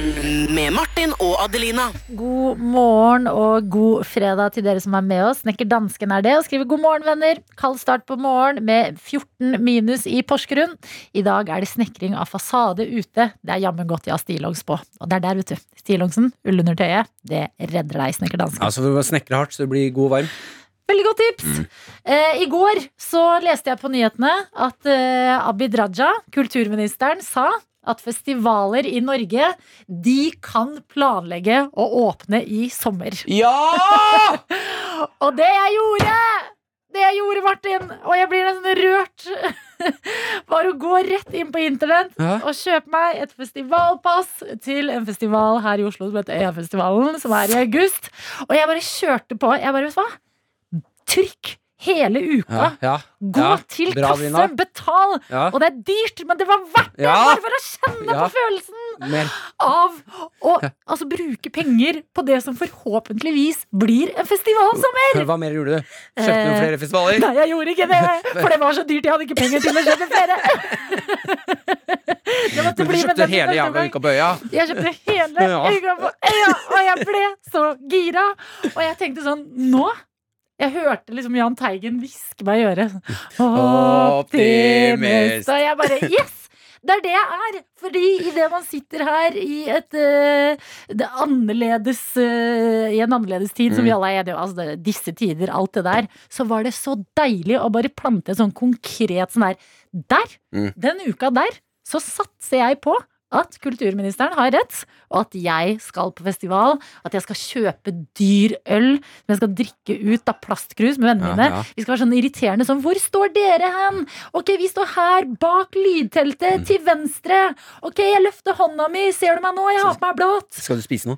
med Martin og Adelina. God morgen og god fredag til dere som er med oss. Snekker Dansken er det og skriver god morgen, venner. Kald start på morgen med 14 minus i Porsgrunn. I dag er det snekring av fasade ute. Det er jammen godt jeg har stillongs på. Og det er der, vet du. Stillongsen, ullundertøyet, det redder deg, Snekker Dansken. Altså, du må snekre hardt så du blir god og varm. Veldig godt tips! Eh, I går så leste jeg på nyhetene at eh, Abid Raja, kulturministeren, sa at festivaler i Norge de kan planlegge å åpne i sommer. Ja! [LAUGHS] Og det jeg gjorde! Det jeg gjorde, Martin! Og jeg blir nesten rørt. [LAUGHS] Var å gå rett inn på internett Ja. og kjøpe meg et festivalpass til en festival her i Oslo som heter Øyafestivalen, som er i august. Og jeg bare kjørte på. Jeg bare, vet du hva? Trykk hele uka. Ja, ja. Gå Ja, til bra, kasse, Dina. betal! Og det er dyrt, men det var verdt det! Bare for å kjenne på følelsen Mer. av å altså, bruke penger på det som forhåpentligvis blir en festivalsommer! Hva mer gjorde du? Kjøpte du Eh, flere festivaler? Nei, jeg gjorde ikke det, [LAUGHS] for det var så dyrt. Jeg hadde ikke penger til å kjøpe flere. [LAUGHS] Men du kjøpte hele jævla uka på øya? Jeg kjøpte hele [LAUGHS] øya på øya, og jeg ble så gira. Og jeg tenkte sånn Nå jeg hørte liksom Jahn Teigen hviske meg i øret. [LAUGHS] Optimist. Og jeg bare Yes! Det er det jeg er! Fordi idet man sitter her i et uh, annerledes uh, I en annerledes tid, som vi alle er enige om, altså det, disse tider, alt det der, så var det så deilig å bare plante sånn konkret sånn der Der! Mm. Den uka der så satser jeg på at kulturministeren har rett, og at jeg skal på festival. At jeg skal kjøpe dyr øl som jeg skal drikke ut av plastkrus med vennene Ja, mine. ja. Vi skal være sånn irriterende sånn Hvor står dere hen? Ok, vi står her bak lydteltet Mm. til venstre. Ok, jeg løfter hånda mi. Ser du meg nå? Jeg har på meg blått. Skal du spise noe?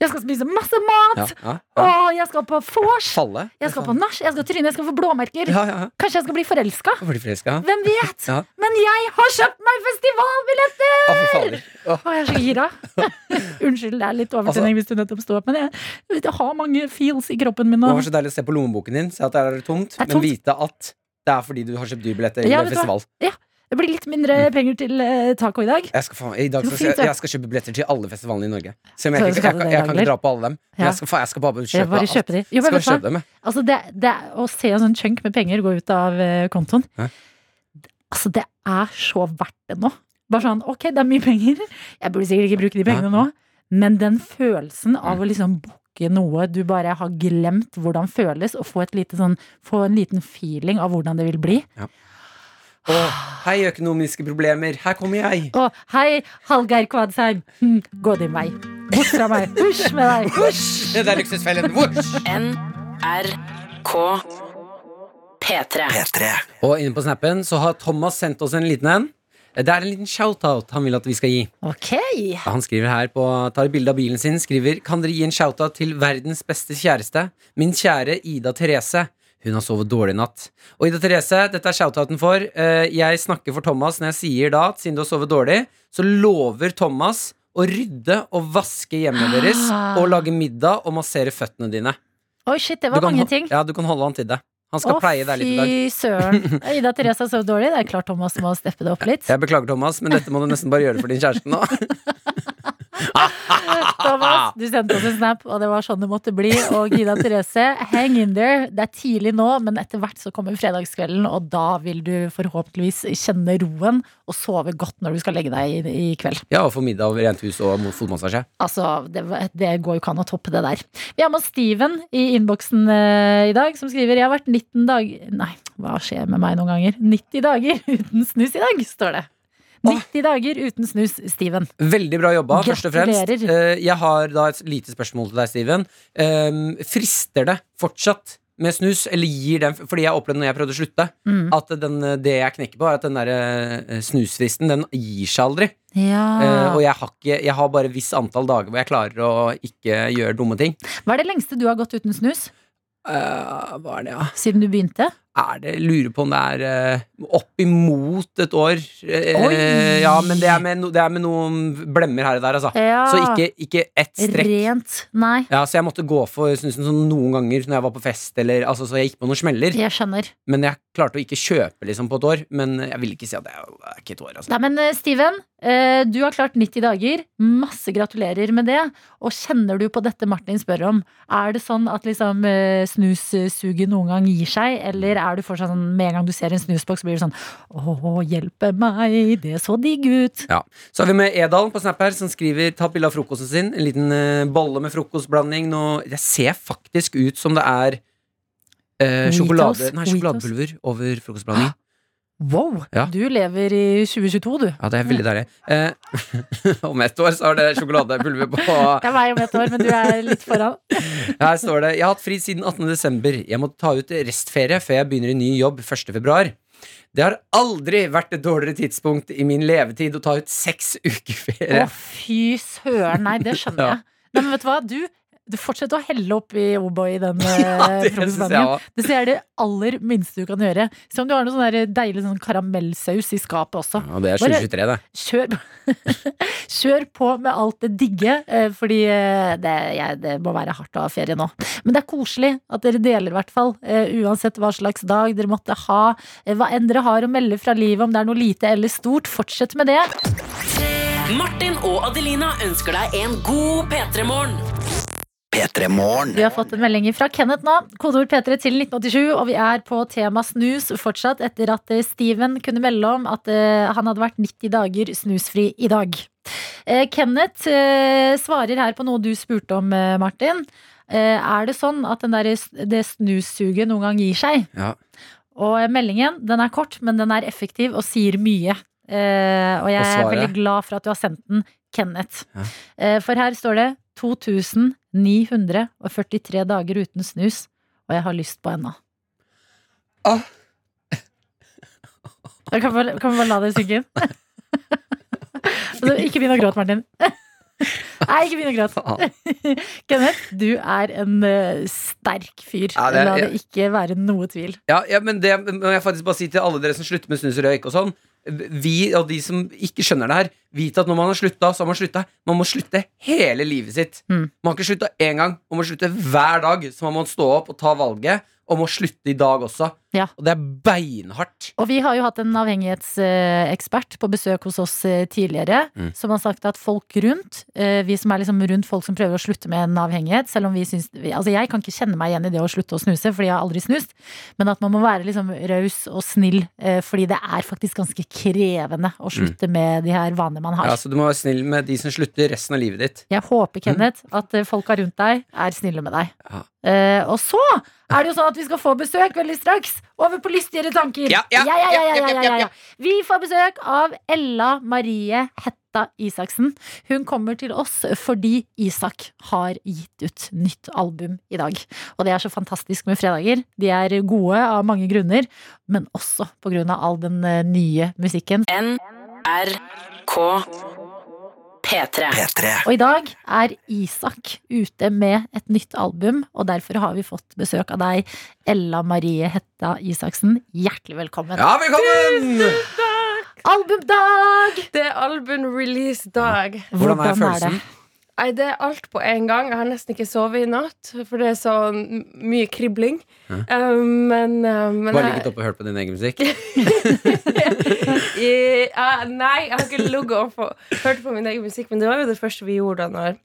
Jeg skal spise masse mat. Ja, ja, Å, jeg skal på vors. Falle? Jeg skal på nach. Jeg skal tryne. Jeg skal få blåmerker. Ja, ja, ja. Kanskje jeg skal bli forelska. Forelska? Hvem vet? Ja. Men jeg har kjøpt meg festivalbilletter! Å, fy. Å, Å, jeg er så gira. [LAUGHS] Unnskyld, det er litt overtenning hvis du nettopp sto opp, men jeg, jeg har mange feels i kroppen min Det nå. var så deilig å se på lommeboken din, se at det er tungt, Det er men vite at det er fordi du har kjøpt dyrbilletter Ja, eller ja, du hva? Det blir litt mindre penger til eh, taco i dag. Jeg skal, faen, i dag skal, det. jeg skal kjøpe billetter til alle festivalene i Norge. Selv om Så jeg, ikke, skal jeg, du kan- det, jeg kan Dagler? ikke dra på alle dem. Men Ja. jeg skal, faen, jeg skal bare Jeg kjøpe bare alt. de. Jo, men Skal vet du hva? kjøpe dem, jeg. Altså, det, det Å se en sånn chunk med penger gå ut av eh, kontoen Hæ? Altså, det er så verdt det nå. Bare sånn, ok, det er mye penger. Jeg burde sikkert ikke bruke de pengene nå. Men den følelsen av å liksom booke noe du bare har glemt hvordan føles, og få, et lite sånn, få en liten feeling av hvordan det vil bli. Å, hei, økonomiske problemer. Her kommer jeg. Og hei, Hallgeir Kvadsheim. Hm, gå din vei. Bort fra meg. Husj med deg. Husj! Det er luksusfellen. Vosj! NRK P3. P3. Og inne på snappen så har Thomas sendt oss en liten en. Det er en liten shout-out han vil at vi skal gi. Ok. Han skriver her på, tar bilde av bilen sin, skriver Kan dere gi en shout-out til verdens beste kjæreste? Min kjære Ida Therese. Hun har sovet dårlig i natt. Og Ida Therese, dette er shout-outen for. Eh, Jeg snakker for Thomas når jeg sier da at siden du har sovet dårlig, så lover Thomas å rydde og vaske hjemmet deres og lage middag og massere føttene dine. Oi, shit, det var mange ting. Ja, du kan holde han til det. Han skal Å, pleie deg litt i dag. fy søren. [LAUGHS] Ida Therese har sovet dårlig. Det er klart Thomas må steppe det opp litt. Jeg beklager, Thomas, men dette må du nesten bare gjøre for din kjæreste nå. [LAUGHS] [LAUGHS] Thomas, du sendte oss en snap, og det var sånn det måtte bli. Og Gida Therese, hang in there. Det er tidlig nå, men etter hvert så kommer fredagskvelden, og da vil du forhåpentligvis kjenne roen og sove godt når du skal legge deg i, i kveld. Ja, og få middag og rent hus og fotmassasje. Altså, det, det går jo ikke an å toppe det der. Vi har med oss Steven i innboksen eh, i dag, som skriver Jeg har vært 19 dager Nei, hva skjer med meg noen ganger? 90 dager uten snus i dag, står det. 90 dager uten snus, Steven. Veldig bra jobba, først og fremst. Eh, Jeg har da et lite spørsmål til deg, Steven. Um, frister det fortsatt med snus, eller gir den Fordi jeg opplevde når jeg prøvde å slutte, Mm. at den, det jeg knekker på, er at den der eh, snusfristen, den gir seg aldri. Ja. Eh, og jeg har, ikke, jeg har bare visst antall dager hvor jeg klarer å ikke gjøre dumme ting. Hva er det lengste du har gått uten snus? Uh, hva er det, ja? Siden du begynte? Er det, lurer på om det er uh, opp imot et år. Eh, Oi! ja, men det er, med, no, det er med noen blemmer her og der, altså. Ja. Så ikke, ikke ett strekk. Rent. Nei, Ja, så jeg måtte gå for snusen sånn noen ganger når jeg var på fest, eller, altså, så jeg gikk på noen smeller. jeg skjønner. Men jeg klarte å ikke kjøpe liksom, på et år. Men jeg vil ikke si at det er, er ikke et år. Altså. Nei, men eh, Steven, eh, du har klart 90 dager. Masse gratulerer med det. Og kjenner du på dette Martin spør om? Er det sånn at liksom, eh, snussuget noen gang gir seg, eller er du fortsatt sånn med en gang du ser en snusboks, blir du sånn Å, hjelpe meg, det så digg ut. Ja. Så har vi med Edal på Snap her, som skriver Ta bilde av frokosten sin. En liten eh, bolle med frokostblanding. Nå, det ser faktisk ut som det er eh, sjokolade, nei, sjokoladepulver over frokostblandingen. Wow, Ja. du lever i 2022, du. Ja, det er veldig deilig. Eh, [LAUGHS] om ett år så har det sjokoladepulver på [LAUGHS] Det er meg om et år, men du er litt foran. [LAUGHS] Her står det Jeg har hatt fri siden 18. desember. Jeg måtte ta ut restferie før jeg begynner i ny jobb 1. februar. Det har aldri vært et dårligere tidspunkt i min levetid å ta ut seks uker ferie. Å, fy søren. Nei, det skjønner Ja. jeg. Nei, men vet du hva? Du, du fortsetter å helle oppi O'boy i den [LAUGHS] Ja, eh, det ser jeg Det er det aller minste du kan gjøre. Se om du har noe sånn der deilig sånn karamellsaus i skapet også. Ja, det er 2023, det. Kjør, [LAUGHS] kjør på med alt det digge, eh, fordi eh, det, jeg, det må være hardt å ha ferie nå. Men det er koselig at dere deler, i hvert fall. Uansett hva slags dag dere måtte ha. Hva enn dere har å melde fra livet, om det er noe lite eller stort. Fortsett med det. Martin og Adelina ønsker deg en god P3-morgen. P3 Morgen. Vi har fått en melding fra Kenneth nå. Kodeord P3 til 1987, og vi er på tema snus fortsatt etter at eh, Steven kunne melde om at eh, han hadde vært 90 dager snusfri i dag. Eh, Kenneth svarer her på noe du spurte om, Martin. Er det sånn at den der, det snussuget noen gang gir seg? Ja. Og meldingen den er kort, men den er effektiv og sier mye. Og jeg er veldig glad for at du har sendt den, Kenneth. Ja. For her står det 2943 dager uten snus, og jeg har lyst på ennå. Ah. Kan, bare, kan vi bare la det synke inn? [LAUGHS] Altså, ikke begynn å gråte, Martin. [LAUGHS] Nei, ikke begynn å gråte. [LAUGHS] Kenneth, du er en uh, sterk fyr. Ja, det- La det ikke være noe tvil. Ja, ja, men det må jeg faktisk bare si til alle dere som slutter med snus og røyk og sånn. Vi og de som ikke skjønner det her, vit at når man har slutta, så har man slutta. Man må slutte hele livet sitt. Mm. Man har ikke slutta én gang, man må slutte hver dag. Så man må stå opp og ta valget om å slutte i dag også. Ja. Og det er beinhardt. Og vi har jo hatt en avhengighetsekspert på besøk hos oss eh, tidligere, Mm. som har sagt at folk rundt, eh, vi som er liksom rundt folk som prøver å slutte med en avhengighet, selv om vi syns Altså, jeg kan ikke kjenne meg igjen i det å slutte å snuse, fordi jeg har aldri snust, men at man må være liksom raus og snill, eh, fordi det er faktisk ganske krevende å slutte med de her vanene man har. Ja, så du må være snill med de som slutter resten av livet ditt. Jeg håper, Kenneth, at eh, folka rundt deg er snille med deg. Ja. Uh, og så er det jo sånn at vi skal få besøk veldig straks. Over på lystigere tanker. Ja, ja, ja, Vi får besøk av Ella Marie Hetta Isaksen. Hun kommer til oss fordi Isak har gitt ut nytt album i dag. Og det er så fantastisk med fredager. De er gode av mange grunner, men også på grunn av all den eh, nye musikken. NRK P3. P3. Og i dag er Isak ute med et nytt album, og derfor har vi fått besøk av deg, Ella Marie Hetta Isaksen. Hjertelig velkommen. Ja, velkommen! Albumdag! Det er album-release-dag. Hvordan er følelsen? Nei, det er alt på en gang. Jeg har nesten ikke sovet i natt, for det er så mye kribling. Um, men, uh, men Bare ligget oppe og hørt på din egen musikk? [LAUGHS] I- uh, Nei, jeg har ikke ligget og hørt på min egen musikk, men det var jo det første vi gjorde da når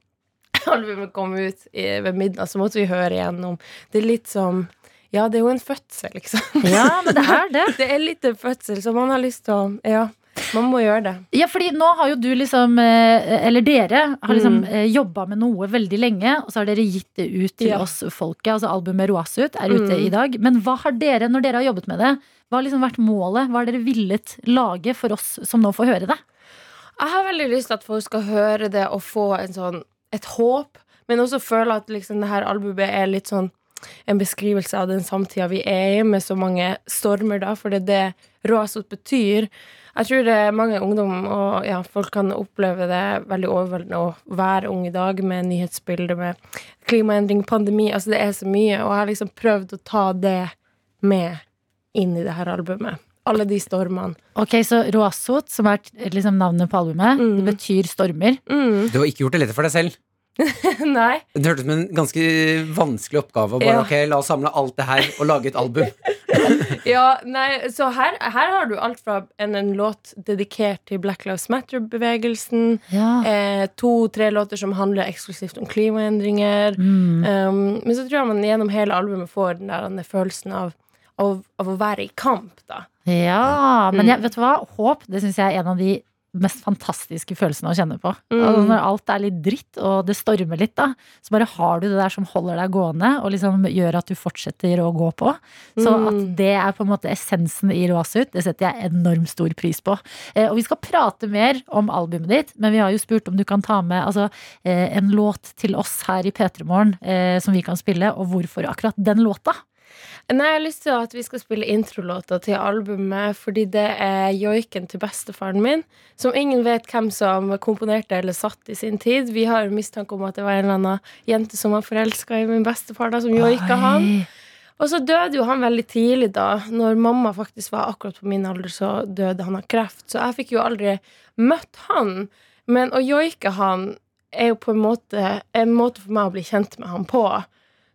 [LAUGHS] albumet kom ut i, ved midnatt. Så måtte vi høre igjennom. Det er litt som Ja, det er jo en fødsel, liksom. Ja, men det er det. [LAUGHS] Det er litt en fødsel, så man har lyst til å Ja, man må gjøre det. Ja, fordi nå har jo du liksom, eh, eller dere, har liksom Mm. eh, jobba med noe veldig lenge, og så har dere gitt det ut til Ja. oss folket. Altså albumet Roasut er ute Mm. i dag. Men hva har dere, når dere har jobbet med det, hva har liksom vært målet? Hva har dere villet lage for oss som nå får høre det? Jeg har veldig lyst til at folk skal høre det og få en sånn, et håp, men også føle at liksom det her albumet er litt sånn en beskrivelse av den samtida vi er i, med så mange stormer, da, for det er det Roasut betyr. Jeg tror det er mange ungdom og ja, folk kan oppleve det veldig overveldende å være ung i dag med nyhetsbilder, med klimaendring, pandemi. Altså det er så mye, og jeg har liksom prøvd å ta det med inn i det her albumet. Alle de stormene. Ok, Så Roasot, som er liksom navnet på albumet, Mm. det betyr stormer. Mm. Du har ikke gjort det lett for deg selv. [LAUGHS] Nei. Det hørtes ut som en ganske vanskelig oppgave. Bare, Ja. ok, La oss samle alt det her og lage et album. [LAUGHS] Ja, nei, så her, her har du alt fra en, en låt dedikert til Black Lives Matter-bevegelsen, Ja. eh, to-tre låter som handler eksklusivt om klimaendringer. Mm. Um, men så tror jeg man gjennom hele albumet får den der den følelsen av, av, av å være i kamp, da. Ja, men Mm. jeg, vet du hva? Håp det syns jeg er en av de mest fantastiske følelsene å kjenne på. Mm. Altså når alt er litt dritt, og det stormer litt, da, så bare har du det der som holder deg gående, og liksom gjør at du fortsetter å gå på. Så Mm. at det er på en måte essensen i Roasut, det setter jeg enormt stor pris på. Eh, og vi skal prate mer om albumet ditt, men vi har jo spurt om du kan ta med altså, eh, en låt til oss her i P3 Morgen eh, som vi kan spille, og hvorfor akkurat den låta? Nei, jeg har lyst til at vi skal spille introlåta til albumet, fordi det er joiken til bestefaren min, som ingen vet hvem som komponerte eller satt i sin tid. Vi har mistanke om at det var en eller annen jente som var forelska i min bestefar, da, som joika han. Og så døde jo han veldig tidlig, da. Når mamma faktisk var akkurat på min alder, så døde han av kreft. Så jeg fikk jo aldri møtt han. Men å joike han er jo på en måte en måte for meg å bli kjent med han på.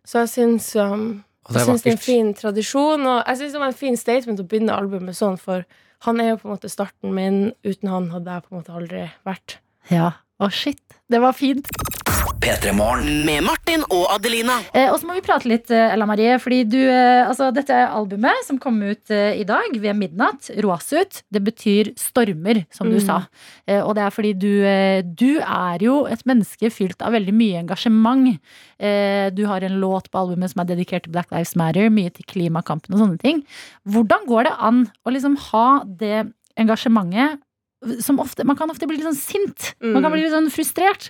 Så jeg syns um, jeg er syns det er en fin tradisjon, og jeg syns det var en fin statement å begynne albumet sånn, for han er jo på en måte starten min. Uten han hadde jeg på en måte aldri vært. Ja. Å, shit. Det var fint. P3 Morgen. Med Martin og Adelina. Eh, og så må vi prate litt, eh, Ella Marie, fordi du eh, Altså, dette er albumet som kom ut eh, i dag ved midnatt. Roasut, Det betyr stormer, som du Mm. sa. Eh, og det er fordi du eh, Du er jo et menneske fylt av veldig mye engasjement. Eh, du har en låt på albumet som er dedikert til Black Lives Matter, mye til klimakampen og sånne ting. Hvordan går det an å liksom ha det engasjementet som ofte Man kan ofte bli litt sånn sint. Man kan Mm. bli litt sånn frustrert.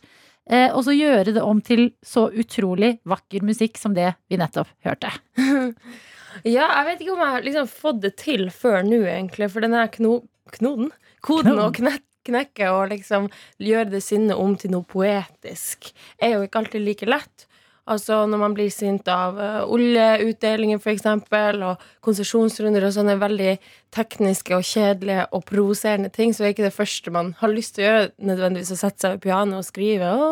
Eh, og så gjøre det om til så utrolig vakker musikk som det vi nettopp hørte. [LAUGHS] Ja, jeg vet ikke om jeg har liksom fått det til før nå, egentlig. For den her kno knoden, koden å knek knekke og liksom gjøre det sinnet om til noe poetisk, er jo ikke alltid like lett. Altså Når man blir sint av uh, oljeutdelinger, for eksempel, og konsesjonsrunder og sånne veldig tekniske og kjedelige og provoserende ting, så er ikke det første man har lyst til å gjøre, nødvendigvis å sette seg ved pianoet og skrive 'Å,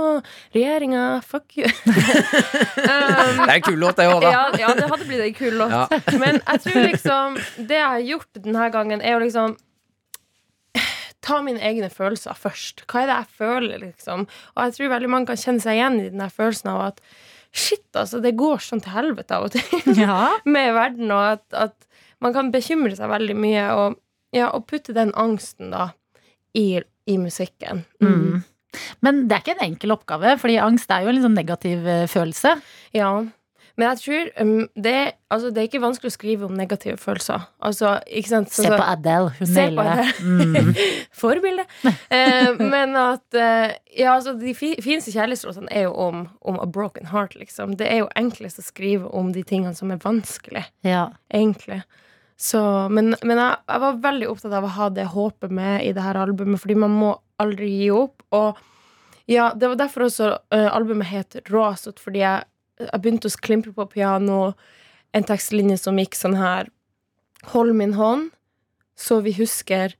regjeringa, fuck you'. [LAUGHS] um, Det er en kul låt, det òg, da. ja, ja, det hadde blitt en kul låt. Ja. Men jeg tror liksom det jeg har gjort denne gangen, er å liksom Ta mine egne følelser først. Hva er det jeg føler, liksom? Og jeg tror veldig mange kan kjenne seg igjen i den følelsen av at shit, altså, det går sånn til helvete av og til [LAUGHS] Ja. med verden, og at, at man kan bekymre seg veldig mye, og, ja, og putte den angsten, da, i, i musikken. Mm. Men det er ikke en enkel oppgave, fordi angst er jo en sånn negativ eh, følelse. Ja. Men jeg tror um, det, altså, det er ikke vanskelig å skrive om negative følelser. Altså, sant? Se på Adele, hun nailer det. Mm. [LAUGHS] Forbilde. uh, men at uh, Ja, altså, de fi, fineste kjærlighetslåtene er jo om, om a broken heart, liksom. Det er jo enklest å skrive om de tingene som er vanskelig, Ja. egentlig. Så, men men jeg, jeg var veldig opptatt av å ha det håpet med i det her albumet, fordi man må aldri gi opp. Og ja, det var derfor også uh, albumet het Råsot, fordi jeg, jeg begynte å klimpre på piano, en tekstlinje som gikk sånn her Hold min hånd, så vi husker,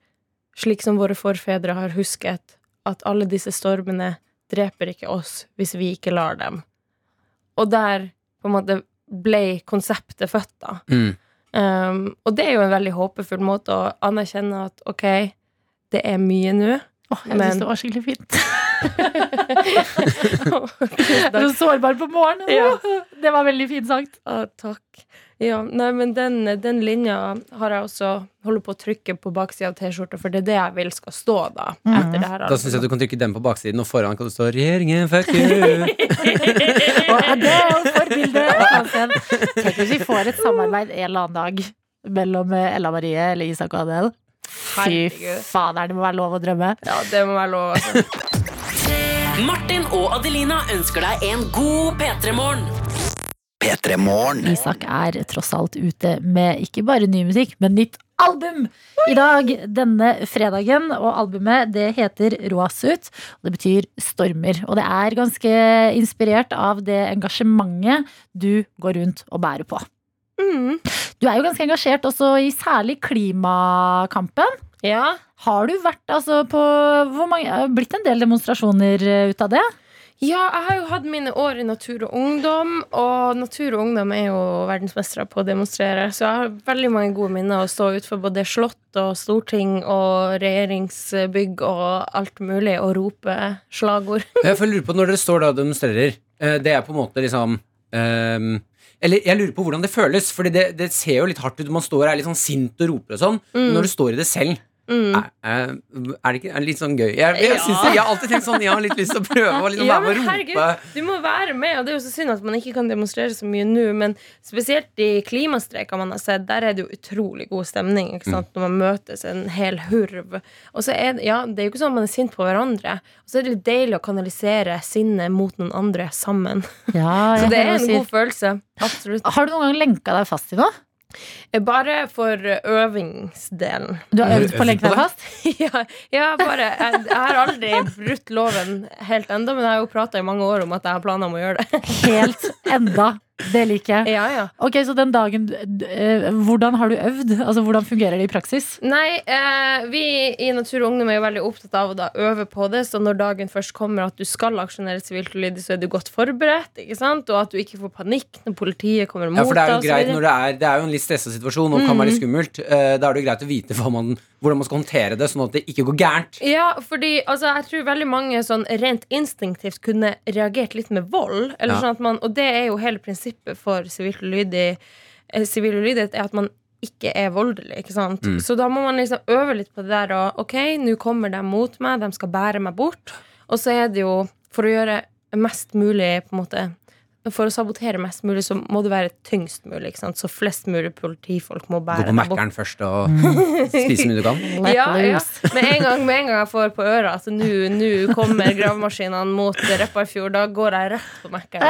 slik som våre forfedre har husket, at alle disse stormene dreper ikke oss hvis vi ikke lar dem. Og der på en måte ble konseptet født, da. Mm. Um, og det er jo en veldig håpefull måte å anerkjenne at ok, det er mye nå. Åh, jeg Men- syns det var skikkelig fint. [LAUGHS] [LAUGHS] Du er så sårbar på morgenen. Ja. Det var veldig fint sagt. Ah, takk. Ja, nei, men den, den linja har jeg også holder på å trykke på baksida av T-skjorta, for det er det jeg vil skal stå da. Etter det her Da syns jeg du kan trykke den på baksiden, og foran kan det stå 'Regjeringen, fuck you'. Og Adele, forbilde. forbildet. Tenk hvis vi får et samarbeid en eller annen dag mellom eh, Ella Marie eller Isak og Adel. Fy fader, det må være lov å drømme. Ja, det må være lov. Altså. [LAUGHS] Martin og Adelina ønsker deg en god P3-morgen. P3 Morgen. Isak er tross alt ute med ikke bare ny musikk, men nytt album i dag, denne fredagen. Og albumet det heter Roasut, og det betyr stormer. Og det er ganske inspirert av det engasjementet du går rundt og bærer på. Mm. Du er jo ganske engasjert også i særlig klimakampen. Ja. Har du vært altså på hvor mange, har blitt en del demonstrasjoner eh, ut av det? ja, jeg har jo hatt mine år i Natur og Ungdom, og Natur og Ungdom er jo verdensmestere på å demonstrere, så jeg har veldig mange gode minner å stå utenfor både slott og storting og regjeringsbygg og alt mulig og rope slagord. [LAUGHS] Jeg får lure på når dere står da og demonstrerer. eh, Det er på en måte liksom um, Eller jeg lurer på hvordan det føles, for det, det ser jo litt hardt ut. Man står og er litt sånn sint og roper og sånn. Men når du står i det selv, Mm. er, er er det ikke er det litt sånn gøy? Jeg, jeg, Ja. synes det, jeg har alltid tenkt sånn Jeg har litt lyst til å prøve å liksom Ja, være men med og herregud, du må være med, og det er jo så synd at man ikke kan demonstrere så mye nå. Men spesielt i klimastreiker man har sett, der er det jo utrolig god stemning. Ikke sant? Når man møtes en hel hurv. Og så er det, ja, det er jo ikke sånn at man er sint på hverandre. Og så er det litt deilig å kanalisere sinnet mot noen andre sammen. Ja, [LAUGHS] Så det er en god følelse. Absolutt. Har du noen gang lenka deg fast i noe? Bare for øvingsdelen. Du har øvd på å legge deg fast? [LAUGHS] Ja, ja bare jeg, jeg har aldri brutt loven helt enda, men jeg har jo prata i mange år om at jeg har planer om å gjøre det. Helt enda. Det liker jeg. Ja, ja. Ok, Så den dagen eh, Hvordan har du øvd? Altså, Hvordan fungerer det i praksis? Nei, eh, vi i Natur og Ungdom er jo veldig opptatt av å da øve på det, så når dagen først kommer at du skal aksjonere sivilt ulydig, så er du godt forberedt, ikke sant? Og at du ikke får panikk når politiet kommer mot deg. Ja, for det er jo greit når det er Det er jo en litt stressa situasjon og kan være litt skummelt. Eh, Da er det jo greit å vite hva man, hvordan man skal håndtere det, sånn at det ikke går gærent. Ja, fordi altså, jeg tror veldig mange sånn rent instinktivt kunne reagert litt med vold. Eller Ja. sånn at man, og det er jo hele prinsippet for sivilt ulydig eh, Sivil ulydighet, er at man ikke er voldelig. ikke sant? Mm. Så da må man liksom øve litt på det der. Og ok, nå kommer de mot meg, de skal bære meg bort. Og så er det jo for å gjøre mest mulig på en måte For å sabotere mest mulig, så må det være tyngst mulig. ikke sant? Så flest mulig politifolk må Gå bære på deg. Mækkern først og [LAUGHS] spise mye du kan. Ja, ja. [LAUGHS] Med, en gang, med en gang jeg får på øra at nå nå kommer gravemaskinene mot Repparfjord, da går jeg rett på Mækkern.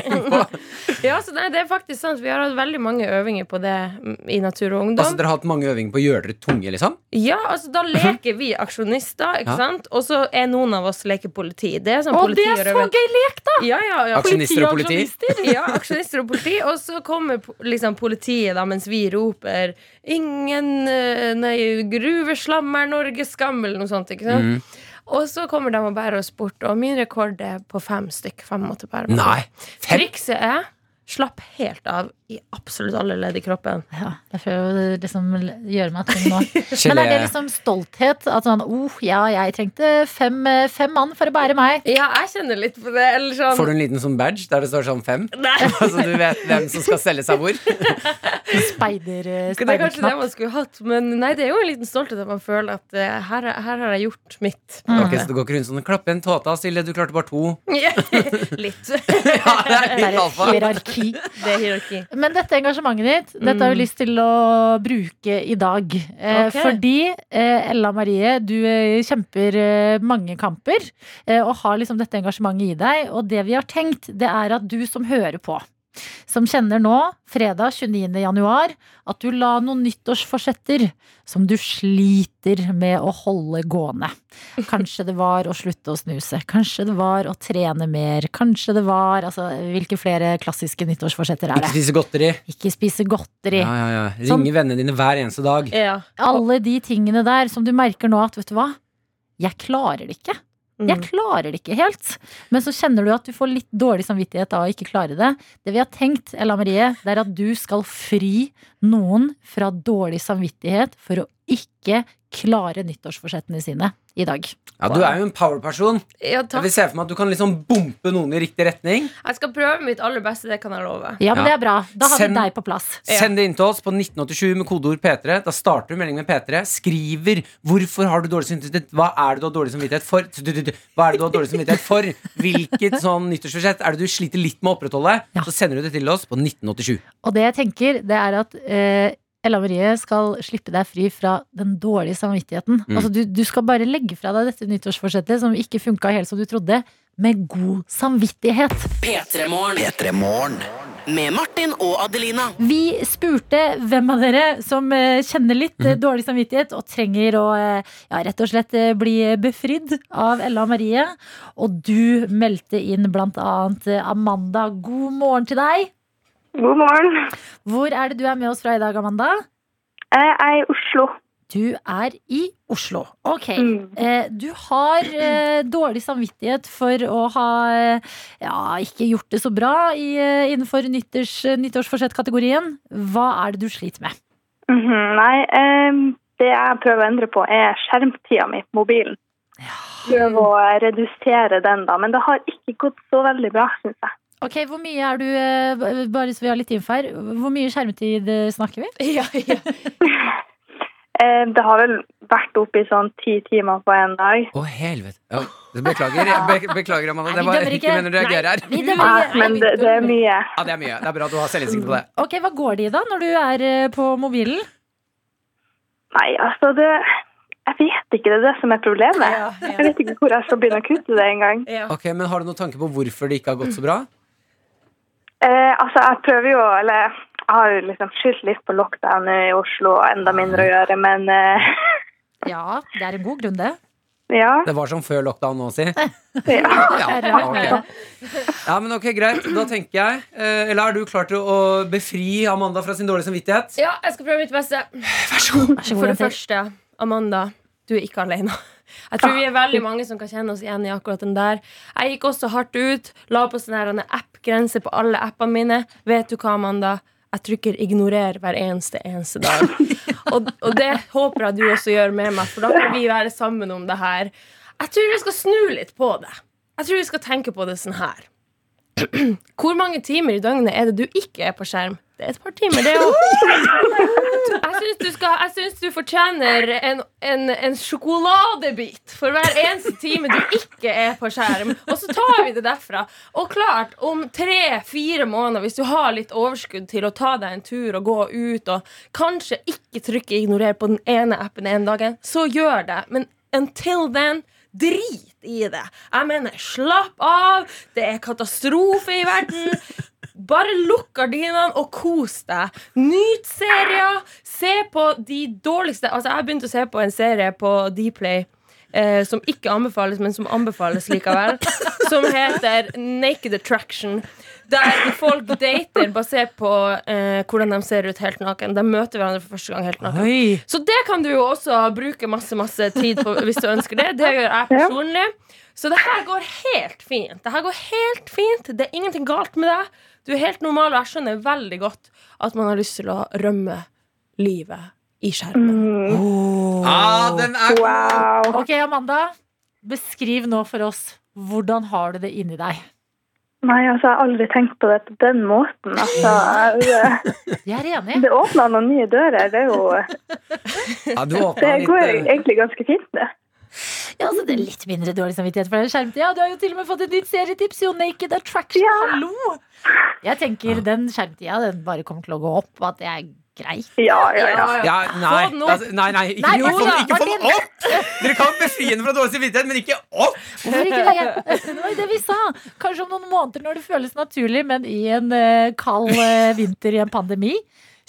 [LAUGHS] Ja, så nei, det er faktisk sant. Vi har hatt veldig mange øvinger på det mm, i Natur og Ungdom. Altså, dere har hatt mange øvinger på å gjøre dere tunge, liksom? Ja, altså Da leker vi aksjonister, ikke Ja. sant? Og så er noen av oss leker politi. Det er sånn Å, det er så gøy lek, da! Ja, ja, ja. Aksjonister og politi? Ja, aksjonister og politi. Og så kommer liksom politiet da mens vi roper 'Ingen eh, Nei, gruveslam er Norges skam', eller noe sånt. ikke sant? Mm. Og så kommer de og bærer oss bort, og min rekord er på fem stykk. Fem måtte bære meg Nei. Fem? Trikset er slapp helt av i absolutt alle ledd i kroppen. Ja, Derfor å liksom gjøre meg tung nå. [LAUGHS] Men er det liksom stolthet? At sånn, oh, ja, jeg trengte fem, eh, fem mann for å bære meg. Ja, jeg kjenner litt på det. Eller sånn Får du en liten sånn badge der det står sånn fem? [LAUGHS] Nei, [LAUGHS] Altså du vet hvem som skal selge seg hvor? Speider, eh, det er kanskje det man skulle hatt, men nei, det er jo en liten stolthet at man føler at uh, her, her har jeg gjort mitt. Mm. Ok, så det går ikke rundt sånn klapp en tåta, Silje, du klarte bare to. Litt. Ja, det er Det er hierarki. Det er hierarki. Men dette engasjementet ditt, dette har vi lyst til å bruke i dag. Okay. Fordi eh, Ella Marie, du eh, kjemper eh, mange kamper eh, og har liksom dette engasjementet i deg. Og det vi har tenkt, det er at du som hører på, som kjenner nå, fredag 29. januar, at du la noen nyttårsforsetter som du sliter med å holde gående. Kanskje det var å slutte å snuse. Kanskje det var å trene mer. Kanskje det var altså, Hvilke flere klassiske nyttårsforsetter er det? Ikke spise godteri. Ikke spise godteri. Ja, ja, ja. Ringe vennene dine hver eneste dag. Ja. Alle de tingene der som du merker nå at, vet du hva? Jeg klarer det ikke. Jeg Mm. klarer det ikke helt. Men så kjenner du at du får litt dårlig samvittighet av å ikke klare det. Det vi har tenkt, Ella Marie, det er at du skal fri noen fra dårlig samvittighet for å ikke klare nyttårsforsettene sine i dag. Ja, Du er jo en power-person. Ja, Jeg vil se for meg at du kan liksom bompe noen i riktig retning. Jeg skal prøve mitt aller beste, det kan jeg love. Ja, men Ja. det er bra. Da har Send- vi deg på plass. Send det inn til oss på 1987 med kodeord P3. Da starter du melding med P3. Skriver 'Hvorfor har du dårlig samvittighet?' Hva er det du har dårlig samvittighet for? Hva er det du har dårlig samvittighet for? Hvilket sånn nyttårsforsett er det du sliter litt med å opprettholde? Ja. Så sender du det til oss på 1987. Og det jeg tenker, det er at eh, Ella Marie skal slippe deg fri fra den dårlige samvittigheten. Mm. Altså du, du skal bare legge fra deg dette nyttårsforsettet som ikke funka helt som du trodde, med god samvittighet. P3 Morgen. P3 Morgen. med Martin og Adelina. Vi spurte hvem av dere som eh, kjenner litt mm. dårlig samvittighet og trenger å eh, ja, rett og slett bli befridd av Ella Marie. Og du meldte inn blant annet Amanda. God morgen til deg. God morgen. Hvor er det du er med oss fra i dag, Amanda? Jeg er i Oslo. Du er i Oslo. Ok. Mm. Eh, du har eh, dårlig samvittighet for å ha eh, ja, ikke gjort det så bra i, innenfor nytters, nyttårsforsett-kategorien. Hva er det du sliter med? Mhm, Nei, em, det jeg prøver å endre på, er skjermtida mi på mobilen. Prøve å redusere den, da. Men det har ikke gått så veldig bra, syns jeg. Ok, Hvor mye er du eh, Bare så vi har litt info her. Hvor mye skjermtid eh, snakker vi? [LAUGHS] Ja, ja. Eh, Det har vel vært oppe i sånn ti timer på en dag. Å, helvete. Ja, beklager, be beklager, Amanda. Det var ikke meningen å reagere her. Nei, men det, det er mye. Ja, det er mye. Det er bra at du har selvinnsikt på det. Ok, Hva går det i da, når du er på mobilen? Nei, altså det Jeg vet ikke, det er det som er problemet. Ja, ja. Jeg vet ikke hvor jeg skal begynne å kutte det engang. Ja. Ok, men Har du noen tanke på hvorfor det ikke har gått så bra? Eh, altså, jeg prøver jo Eller jeg har jo liksom skyldt litt på lockdown i Oslo og enda mindre å gjøre, men eh, [LAUGHS] Ja, det er en god grunn, det. ja. Det var som før lockdown nå, si. [LAUGHS] ja. Ja, rart med ok. det. ja, men ok, greit. Da tenker jeg eh, Eller er du klar til å befri Amanda fra sin dårlige samvittighet? ja, jeg skal prøve mitt beste. Vær så god, For det første, Amanda, du er ikke alene. Jeg tror vi er veldig mange som kan kjenne oss igjen i akkurat den der. Jeg gikk også hardt ut, la på sånn app-grense på alle appene mine. Vet du hva, Amanda? Jeg trykker 'ignorer' hver eneste eneste dag. [LAUGHS] Og, og det håper jeg du også gjør med meg, for da kan vi være sammen om det her. Jeg tror vi skal snu litt på det. Jeg tror vi skal tenke på det sånn her. Hvor mange timer i døgnet er det du ikke er på skjerm? Det er et par timer, det òg. Jeg syns du, syns du fortjener en, en, en sjokoladebit for hver eneste time du ikke er på skjerm. Og så tar vi det derfra. Og klart, om tre-fire måneder, hvis du har litt overskudd til å ta deg en tur og gå ut, og kanskje ikke trykke 'ignorer' på den ene appen en dag, så gjør det. Men until then Drit i det. Jeg mener, slapp av. Det er katastrofe i verden. Bare lukk gardinene og kos deg. Nyt serier. Se på de dårligste Altså, jeg har begynt å se på en serie på Dplay. Eh, som ikke anbefales, men som anbefales likevel. [LAUGHS] Som heter Naked Attraction. Der folk dater basert på eh, hvordan de ser ut helt naken. De møter hverandre for første gang helt naken. Oi. Så det kan du jo også bruke masse masse tid på hvis du ønsker det. Det gjør jeg [LAUGHS] personlig. Så det her går helt fint. Det her går helt fint. Det er ingenting galt med deg. Du er helt normal, og jeg skjønner veldig godt at man har lyst til å rømme livet i skjermen. Ah, den er! Wow. Ok, Amanda. Beskriv nå for oss hvordan har du det inni deg. Nei, altså, jeg har aldri tenkt på det på den måten. Altså, det, [LAUGHS] Jeg er enig. det åpna noen nye dører. Det, er jo, [LAUGHS] Ja, du det går litt eh, egentlig ganske fint, det. Ja, altså, det er litt mindre dårlig samvittighet for den skjermtida. Du har jo til og med fått et nytt serietips, jo. Naked Attraction. Ja. Hallo! Jeg tenker den skjermtida den bare kommer til å gå opp, og at er greit. Ja, ja, ja. ja, nei, altså, nei, nei, ikke, Nei, ikke, jo få, ikke få den opp! Dere kan befri henne fra dårlig samvittighet, men ikke opp! Hvorfor ikke det? Det var det vi sa. Kanskje om noen måneder når det føles naturlig, men i en uh, kald uh, vinter i en pandemi.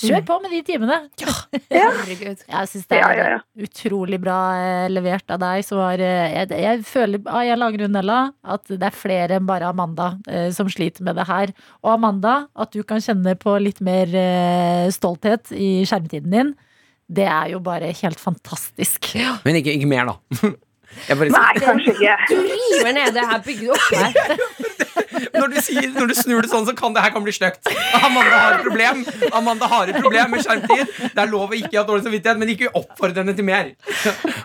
Kjør på med de timene. [LAUGHS] Herregud. Jeg syns det er ja, ja. utrolig bra eh, levert av deg. Så var, eh, jeg, jeg føler av en eller annen grunn, Ella, at det er flere enn bare Amanda eh, som sliter med det her. Og Amanda, at du kan kjenne på litt mer eh, stolthet i skjermtiden din. Det er jo bare helt fantastisk. Men ikke, ikke mer, da. [LAUGHS] Jeg bare, Nei, kanskje ikke. Du river ned det her bygget opp her. [LAUGHS] når, du sier, når du snur det sånn, så kan det her kan bli stygt. Amanda har et problem Amanda har et problem med skjermtid. Det er lov å ikke ha dårlig samvittighet, men ikke oppfordre henne til mer.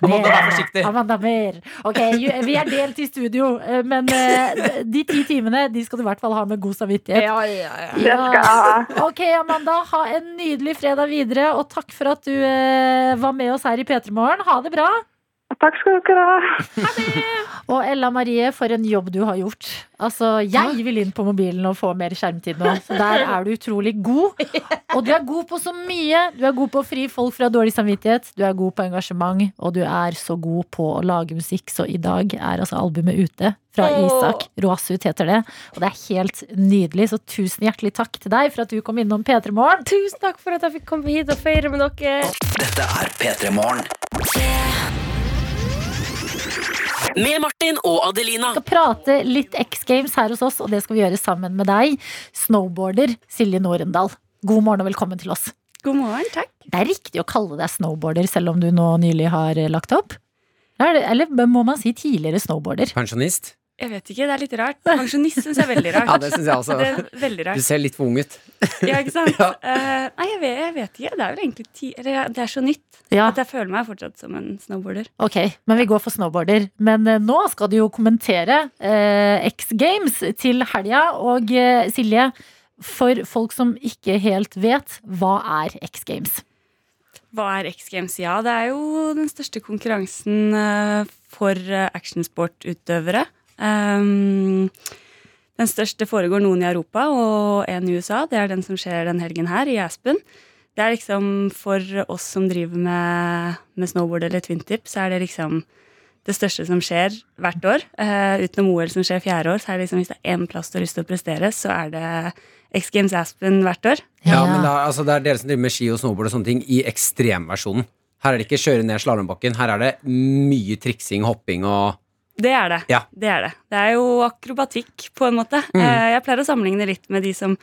Amanda, vær forsiktig. Amanda mer. Ok, vi er delt i studio, eh, men eh, de ti timene de skal du i hvert fall ha med god samvittighet. Ja, ja, ja. Det skal jeg ha. Ok, Amanda, ha en nydelig fredag videre, og takk for at du eh, var med oss her i P3 Morgen. Ha det bra. Takk skal dere ha. [LAUGHS] Og Ella Marie, for en jobb du har gjort. Altså, jeg vil inn på mobilen og få mer skjermtid nå. Der er du utrolig god. [LAUGHS] Og du er god på så mye. Du er god på å fri folk fra dårlig samvittighet. Du er god på engasjement, og du er så god på å lage musikk. Så i dag er altså albumet ute fra Isak. Råsut heter det. Og det er helt nydelig, så tusen hjertelig takk til deg for at du kom innom P3 Morgen. Tusen takk for at jeg fikk komme hit og feire med dere. Dette er P3 Morgen. Med Martin og Adelina. Vi skal prate litt X Games her hos oss, og det skal vi gjøre sammen med deg, snowboarder Silje Norendal. God morgen og velkommen til oss. God morgen, takk. Det er riktig å kalle deg snowboarder selv om du nå nylig har eh, lagt opp? Er eller må man si tidligere snowboarder? Pensjonist? Jeg vet ikke, det er litt rart. Pensjonist syns jeg er veldig rart. Ja, det synes jeg også. Det er veldig Du ser litt for ung ut. Ja, ikke sant? [LAUGHS] Ja. Uh, nei, jeg vet, jeg vet ikke. Det er vel egentlig ti Eller det er så nytt Ja, at jeg føler meg fortsatt som en snowboarder. ok, men vi går for snowboarder. Men uh, nå skal du jo kommentere uh, X Games til helga. Og Silje, for folk som ikke helt vet, hva er X Games? Hva er X Games? Ja, det er jo den største konkurransen for actionsportutøvere. Um, den største foregår noen i Europa og en i USA. Det er den som skjer den helgen her, i Aspen. Det er liksom for oss som driver med, med snowboard eller twintip, så er det liksom det største som skjer hvert år. Uh, utenom OL som skjer fjerde år, så er det liksom hvis det er én plass du har lyst til å prestere, så er det X Games Aspen hvert år. Ja, men er, altså, det er dere som driver med ski og snowboard og sånne ting i ekstremversjonen. Her er det ikke kjøre ned slalåmbakken, her er det mye triksing, hopping og Det er det. Ja. Det er det. Det er jo akrobatikk, på en måte. Mm. Jeg pleier å sammenligne litt med de som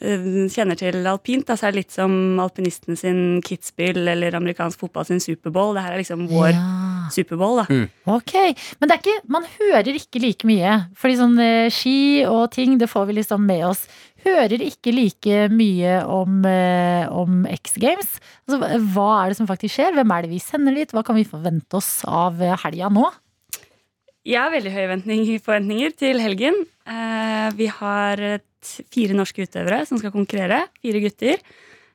eh, kjenner til alpint. Altså er litt som alpinisten sin Kitzbühel eller amerikansk fotball sin Superbowl. Det her er liksom vår Ja. Superbowl, da. Ok, men det er ikke, man hører ikke like mye. Fordi sånn eh, ski og ting, det får vi liksom med oss. Hører ikke like mye om, eh, om X Games. Altså, hva er det som faktisk skjer? Hvem er det vi sender dit? Hva kan vi forvente oss av eh, helga nå? Jeg har veldig høye forventninger, til helgen. Eh, vi har fire norske utøvere som skal konkurrere. Fire gutter.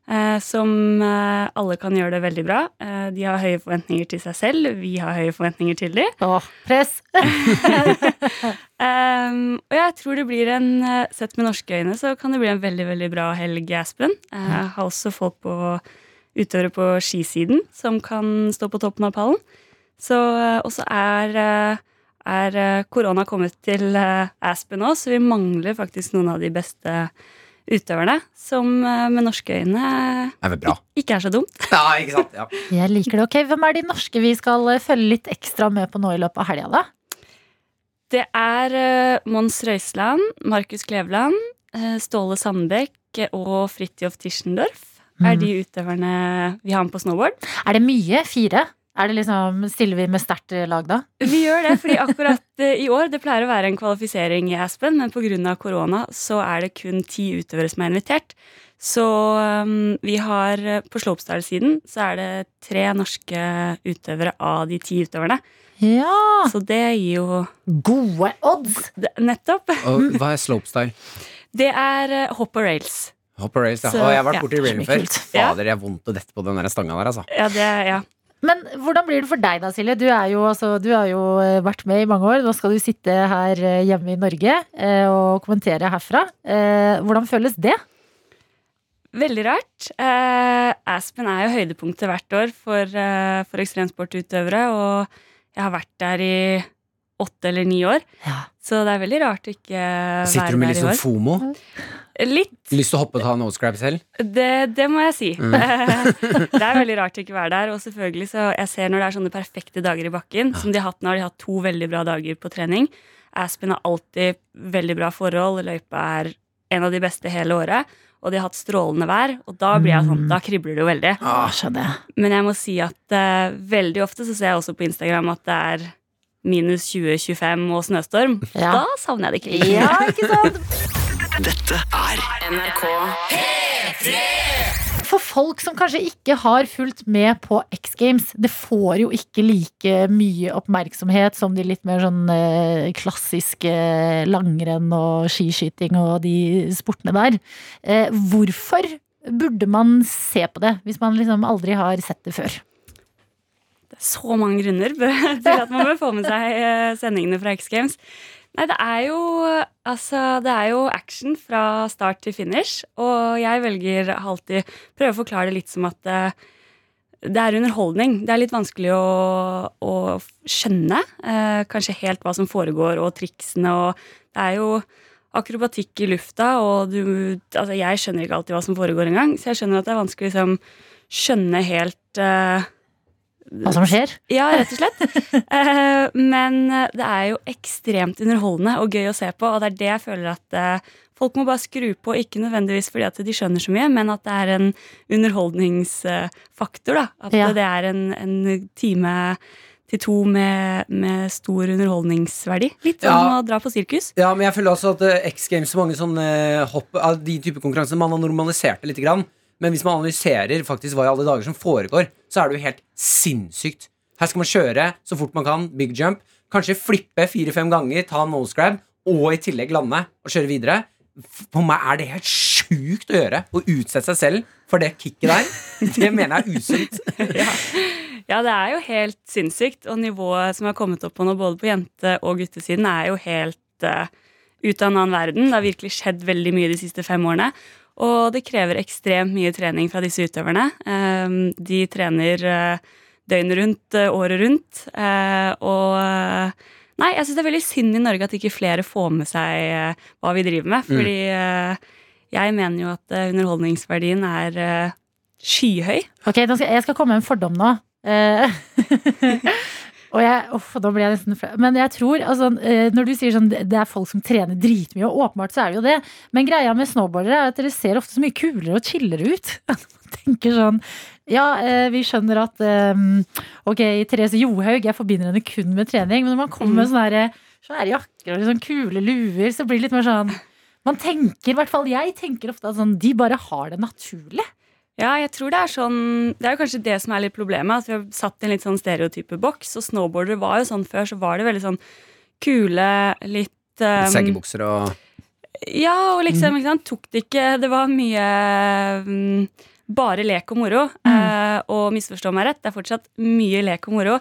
Eh, som eh, alle kan gjøre det veldig bra. De har høye forventninger til seg selv. Vi har høye forventninger til dem. Åh, press! [LAUGHS] Og jeg tror det blir en Sett med norske øyne så kan det bli en veldig veldig bra helg i Aspen. Jeg har også folk på utøvere på skisiden som kan stå på toppen av pallen. Så, også er, er eh, korona kommet til eh, Aspen nå, så vi mangler faktisk noen av de beste utøverne. Som eh, med norske øyne er bra. ikke er så dumt. [LAUGHS] Ja, ikke sant? Ja. [LAUGHS] Jeg liker det. Ok, Hvem er de norske vi skal følge litt ekstra med på nå i løpet av helga, da? Det er Mons Røiseland, Markus Kleveland, Ståle Sandbekk og Fridtjof Tischendorf er de utøverne vi har med på snowboard. Er det mye? Fire? Er det liksom, Stiller vi med sterkt lag da? Vi gjør det, fordi akkurat eh, i år det pleier å være en kvalifisering i Aspen, men pga. korona så er det kun ti utøvere som er invitert. Så um, vi har eh, på slopestyle-siden så er det tre norske utøvere av de ti utøverne. Ja! Så det gir jo Gode odds! Nettopp. Og hva er slopestyle? Det er eh, hopp og rails. Hopper rails, ja. Så- og jeg har vært ja, borti railing før. Fader, jeg har vondt å dette på den der stanga der, altså. Ja, det, ja. Men hvordan blir det for deg da, Silje? Du, jo, altså, du har jo eh, vært med i mange år. Nå skal du sitte her eh, hjemme i Norge eh, og kommentere herfra. Hvordan føles det? Veldig rart. Aspen er jo høydepunktet hvert år for, for ekstremsportutøvere, og jeg har vært der i åtte eller ni år. Ja. Så det er veldig rart å ikke Sitter du med litt sånn. FOMO? Litt. Lyst til å hoppe og ta nosecrab selv? Det, det må jeg si. Mm. [LAUGHS] det er veldig rart å ikke være der. Og selvfølgelig så jeg ser når det er sånne perfekte dager i bakken, som de har hatt nå, har de hatt to veldig bra dager på trening. Aspen har alltid veldig bra forhold. Løypa er en av de beste hele året. Og de har hatt strålende vær, og da blir jeg sånn, da kribler det jo veldig. Ah, skjønner jeg. Men jeg må si at uh, veldig ofte så ser jeg også på Instagram at det er minus 20-25 og snøstorm. Ja. Da savner jeg det ikke like Ja, ikke sant? Dette er NRK For folk som kanskje ikke har fulgt med på X Games, det får jo ikke like mye oppmerksomhet som de litt mer sånn eh, klassiske langrenn og skiskyting og de sportene der. Eh, hvorfor burde man se på det, hvis man liksom aldri har sett det før? Så mange grunner til at man bør få med seg eh, sendingene fra X Games. Nei, det er jo Altså, det er jo action fra start til finish. Og jeg velger alltid Prøve å forklare det litt som at det, det er underholdning. Det er litt vanskelig å, å skjønne eh, kanskje helt hva som foregår, og triksene og Det er jo akrobatikk i lufta, og du Altså, jeg skjønner ikke alltid hva som foregår engang, så jeg skjønner at det er vanskelig å liksom skjønne helt eh, Hva som skjer? ja, rett og slett. [LAUGHS] Eh, men det er jo ekstremt underholdende og gøy å se på, og det er det jeg føler at eh, folk må bare skru på, ikke nødvendigvis fordi at de skjønner så mye, men at det er en underholdningsfaktor. da. At Ja. det er en, en time til to med, med stor underholdningsverdi. Litt som Ja. å dra på sirkus. Ja, men jeg føler også at eh, X Games og mange sånne hopp av de type konkurranser Man har normalisert det litt. Grann. Men hvis man analyserer faktisk hva i alle dager som foregår, så er det jo helt sinnssykt. Her skal man kjøre så fort man kan, big jump. Kanskje flippe fire-fem ganger, ta nose grab, og i tillegg lande og kjøre videre. For meg er det helt sjukt å gjøre. Å utsette seg selv for det kicket der. [LAUGHS] Det mener jeg er usunt. Ja, det er jo helt sinnssykt, og nivået som har kommet opp på nå, både på jente- og guttesiden, er jo helt uh, ut av en annen verden. Det har virkelig skjedd veldig mye de siste fem årene. Og det krever ekstremt mye trening fra disse utøverne. Um, de trener uh, døgnet rundt, uh, året rundt. Uh, og Nei, jeg syns det er veldig synd i Norge at ikke flere får med seg hva vi driver med. Fordi uh, jeg mener jo at underholdningsverdien er skyhøy. Ok, Jeg skal komme med en fordom nå. [LAUGHS] Og jeg, uff, da blir jeg nesten flau. Men jeg tror, altså, eh, når du sier sånn det er folk som trener dritmye, og åpenbart så er det jo det, men greia med snowboardere er at dere ser ofte så mye kulere og chillere ut. [LAUGHS] Man tenker sånn ja, eh, vi skjønner at eh, Ok, Therese Johaug, jeg forbinder henne kun med trening, men når man kommer med sånne her, eh, svære jakker og sånn kule luer, så blir det litt mer sånn Man tenker, i hvert fall jeg tenker ofte at sånn, de bare har det naturlig. Ja, jeg tror det er sånn Det er jo kanskje det som er litt problemet. At vi har satt i en litt sånn stereotype boks. Og snowboardere var jo sånn før, så var det veldig sånn kule, litt um, Seggebukser og Ja, og liksom, ikke sant, tok det ikke Det var mye um, bare lek og moro. Eh, og misforstå meg rett, det er fortsatt mye lek og moro,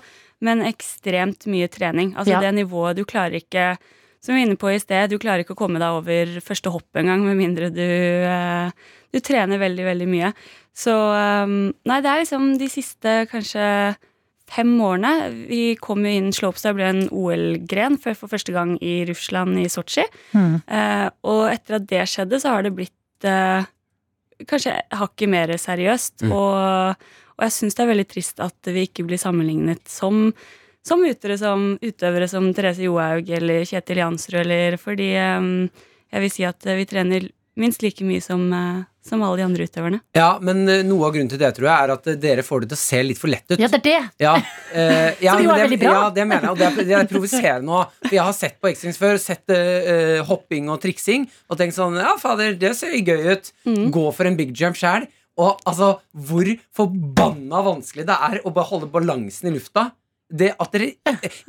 men ekstremt mye trening. Altså Ja. det nivået du klarer ikke som vi var inne på i sted, du klarer ikke å komme deg over første hopp engang, med mindre du, eh, du trener veldig, veldig mye. Så um, Nei, det er liksom de siste kanskje fem årene. Vi kom jo inn Slopestyle ble en OL-gren for, for første gang i Russland, i Sotsji. Eh, og etter at det skjedde, så har det blitt eh, kanskje hakket mer seriøst. Og, og jeg syns det er veldig trist at vi ikke blir sammenlignet som, som utøvere som, utøvere som Therese Johaug eller Kjetil Jansrud, eller fordi eh, jeg vil si at eh, vi trener minst like mye som, eh, som alle de andre utøverne. Ja, men eh, noe av grunnen til det tror jeg er at dere får det til å se litt for lett ut. Ja, det er det. Ja, eh, [LAUGHS] ja, Som jo er det, veldig bra. Ja, det mener jeg, og det er, det er provoserende òg. For jeg har sett på X Games før, sett eh, hopping og triksing, og tenkt sånn Ja, fader, det ser gøy ut. Mm. Gå for en big jump sjæl. Og altså, hvor forbanna vanskelig det er å beholde balansen i lufta. Det at dere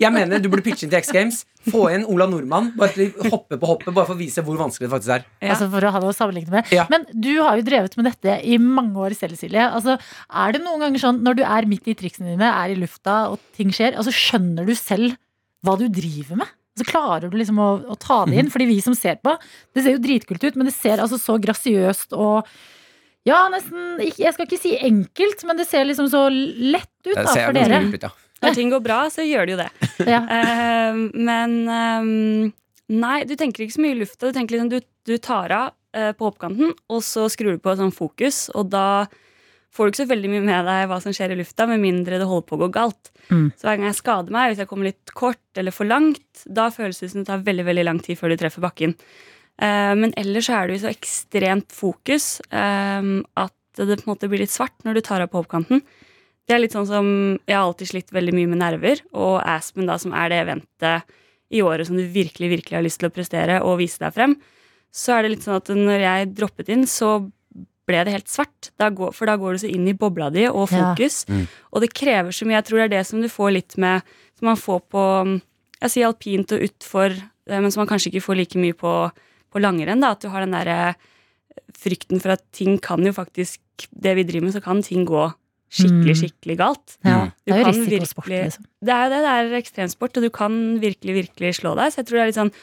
Jeg mener du burde pitche inn til X Games. Få inn Ola Nordmann. Bare hoppe på hoppet, bare for å vise hvor vanskelig det faktisk er. Ja. Altså for å ha det å sammenligne med. Ja. Men du har jo drevet med dette i mange år selv, Silje. Altså, er det noen ganger sånn når du er midt i triksene dine, er i lufta og ting skjer, altså skjønner du selv hva du driver med? Så klarer du liksom å, å ta det inn? Mm. Fordi vi som ser på, det ser jo dritkult ut, men det ser altså så grasiøst og ja, nesten Jeg skal ikke si enkelt, men det ser liksom så lett ut da, for dere. ut, ja. Når ting går bra, så gjør det jo det. [LAUGHS] Ja. Uh, men um, nei, du tenker ikke så mye i lufta. Du tenker liksom, du, du tar av uh, på hoppkanten, og så skrur du på sånn fokus, og da får du ikke så veldig mye med deg hva som skjer i lufta, med mindre det holder på å gå galt. Mm. Så hver gang jeg skader meg, hvis jeg kommer litt kort eller for langt, da føles det som det tar veldig veldig lang tid før du treffer bakken. Men ellers så er du i så ekstremt fokus at det på en måte blir litt svart når du tar av på hoppkanten. Det er litt sånn som Jeg har alltid slitt veldig mye med nerver, og Aspen, da, som er det eventet i året som du virkelig, virkelig har lyst til å prestere og vise deg frem, så er det litt sånn at når jeg droppet inn, så ble det helt svart. Da går, for da går du så inn i bobla di og Ja. fokus. Mm. Og det krever så mye. Jeg tror det er det som du får litt med Som man får på Jeg sier alpint og utfor, eh, men som man kanskje ikke får like mye på, på langrenn. da, At du har den derre frykten for at ting kan jo faktisk Det vi driver med, så kan ting gå skikkelig, Mm. skikkelig galt. Ja, Mm. det er jo risikosport, liksom. Det er jo det, det er ekstremsport, og du kan virkelig, virkelig slå deg. Så jeg tror det er litt sånn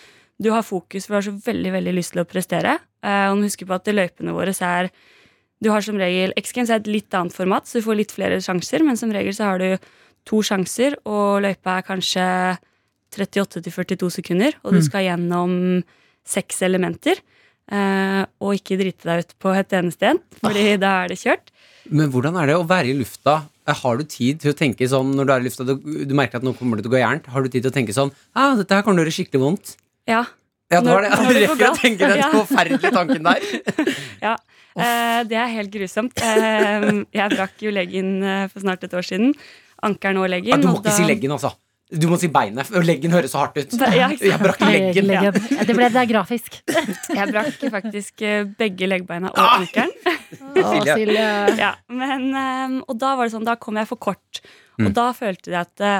du har fokus, for du har så veldig veldig lyst til å prestere. Eh, og husk på at løypene våre så er Du har som regel X Games er et litt annet format, så du får litt flere sjanser, men som regel så har du to sjanser, og løypa er kanskje 38-42 sekunder, og du Mm. skal gjennom seks elementer. eh, og ikke drite deg ut på et eneste en, fordi da er det kjørt. Men hvordan er det å være i lufta? Eh, Har du tid til å tenke sånn når du er i lufta, du, du merker at nå kommer det til å gå gærent? Har du tid til å tenke sånn ah, dette her kan gjøre skikkelig vondt? Ja, Ja, det. Når- når [LAUGHS] Du det rekker å tenke den [LAUGHS] Ja. forferdelige tanken der. [LAUGHS] Ja, eh, det er helt grusomt. Eh, jeg brakk jo leggen eh, for snart et år siden. Ankelen og leggen. Ja, du må ikke da- si leggen, altså. Du må si beinet. Leggen høres så hardt ut. Ja. Jeg brakk leggen. Ja, Det, ble, det er grafisk. [LAUGHS] Jeg brakk faktisk eh, begge leggbeina og Ah! ankelen. [LAUGHS] Ah! [LAUGHS] Ja, men, eh, og da var det sånn, da kom jeg for kort. Mm. Og da følte jeg at det,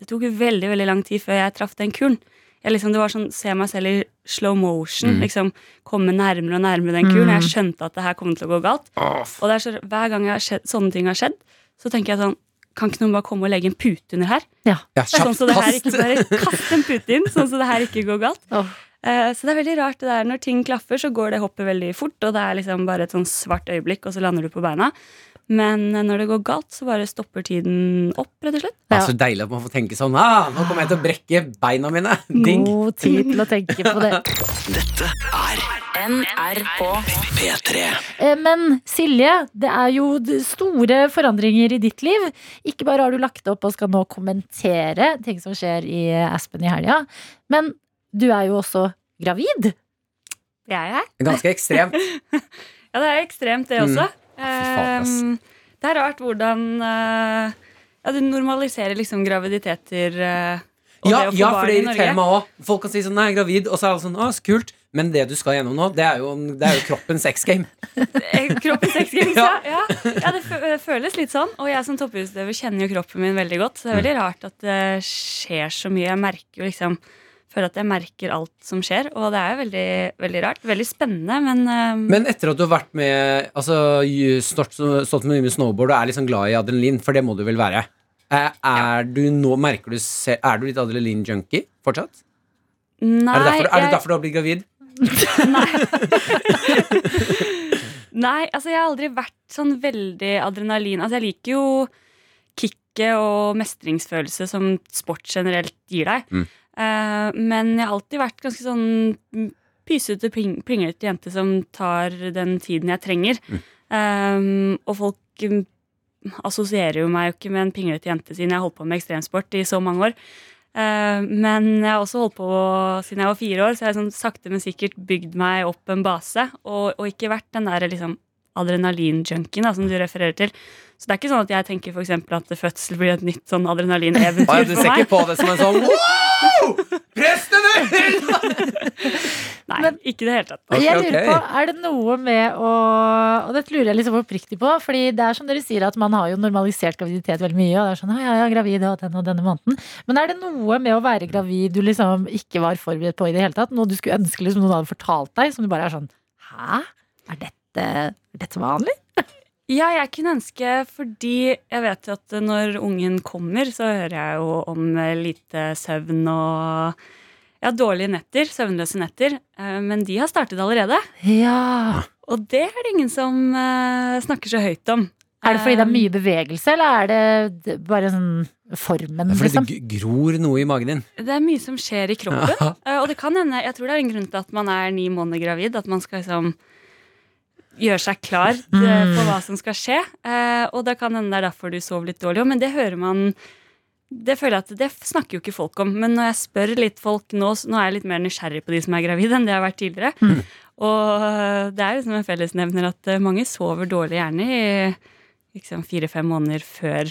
det tok veldig veldig lang tid før jeg traff den kulen. Jeg liksom, det var sånn, Se meg selv i slow motion. Mm. liksom Komme nærmere og nærmere den kulen. Mm. Jeg skjønte at det her kom til å gå galt. Åh, Og det er så, hver gang jeg har skjedd, sånne ting har skjedd, så tenker jeg sånn Kan ikke noen bare komme og legge en pute under her? Ja, ja kjapt, sånn så det her ikke bare Kast en pute inn, sånn så det her ikke går galt. Oh. Eh, Så det er veldig rart det der Når ting klaffer, så går det hoppet veldig fort, og det er liksom bare et sånn svart øyeblikk, og så lander du på beina. Men eh, når det går galt, så bare stopper tiden opp, rett og slett. Ja, så deilig at man får tenke sånn ah, Nå kommer jeg til å brekke beina mine. Ding. [LAUGHS] God tid til å tenke på det. [LAUGHS] Dette er NRK P3. Eh, Men Silje, det er jo store forandringer i ditt liv. Ikke bare har du lagt opp og skal nå kommentere ting som skjer i Aspen i helga, men du er jo også gravid. Det er jeg. Ganske ekstremt. [LAUGHS] Ja, det er ekstremt, det Mm. også. faen, Eh, Det er rart hvordan eh, Ja, du normaliserer liksom graviditeter eh, og Ja, det å få ja, for barn det i irriterer Norge. meg òg. Folk kan si sånn 'Nei, gravid', og så er alle sånn 'Å, så kult'. Men det du skal gjennom nå, det er jo, det er jo kroppens sex game. [LAUGHS] Eh, Kroppen sexgames, [LAUGHS] ja. Ja. ja. ja det fø- det føles litt sånn. Og jeg som toppidrettsutøver kjenner jo kroppen min veldig godt. Så det er veldig rart at det skjer så mye. Jeg merker jo liksom Føler at jeg merker alt som skjer, og det er jo veldig, veldig rart. Veldig spennende, men, uh... Men etter at du har vært med Altså ju- stått, med mye med snowboard og er sånn glad i adrenalin, for det må du vel være. Eh, Er du nå, merker du Er du litt adrenalin-junkie fortsatt? Nei, er det derfor, er det derfor du har blitt gravid? [LAUGHS] [LAUGHS] Nei, altså jeg har aldri vært sånn veldig adrenalin. Altså jeg liker jo kicket og mestringsfølelse som sport generelt gir deg. Mm. Eh, men jeg har alltid vært ganske sånn mm, pysete, pling- plinglete jente som tar den tiden jeg trenger. Eh, og folk mm, assosierer jo meg jo ikke med en pinglete jente siden jeg har holdt på med ekstremsport i så mange år. Eh, men jeg har også holdt på siden jeg var fire år, så jeg har sånn sakte, men sikkert bygd meg opp en base. Og, og ikke vært den der liksom adrenalin-junkien som du refererer til. Så det er ikke sånn at jeg tenker for eksempel at fødsel blir et nytt sånn adrenalineventyr adrenalin-eventyr ja, du for ser meg. ikke på det som en sånn Wow! Presten! [LAUGHS] Nei, Men- ikke i det hele tatt. Okay, jeg lurer ok. på, Er det noe med å Og dette lurer jeg liksom oppriktig på. Fordi det er som dere sier at man har jo normalisert graviditet veldig mye. Og det er sånn, ja, ja, jeg er gravid og denne og denne måneden Men er det noe med å være gravid du liksom ikke var forberedt på i det hele tatt? Noe du skulle ønske liksom noen hadde fortalt deg, som du bare er sånn Hæ? Er dette, er dette vanlig? Ja, jeg kunne ønske, fordi jeg vet jo at når ungen kommer, så hører jeg jo om eh, lite søvn og ja, dårlige netter, søvnløse netter. Eh, Men de har startet allerede. Ja. Og det er det ingen som eh, snakker så høyt om. Er det fordi det er mye bevegelse, eller er det bare sånn formen, Det er fordi liksom? det gror noe i magen din. Det er mye som skjer i kroppen. Ja. [LAUGHS] Og det kan hende, jeg tror det er en grunn til at man er ni måneder gravid. At man skal liksom gjøre seg klar eh, Mm. på hva som skal skje. Eh, Og det kan hende det er derfor du sover litt dårlig òg, men det hører man det føler jeg at det snakker jo ikke folk om. Men når jeg spør litt folk nå, nå er jeg litt mer nysgjerrig på de som er gravide, enn det jeg har vært tidligere. Mm. Og eh, det er liksom en fellesnevner at mange sover dårlig, gjerne i liksom fire-fem måneder før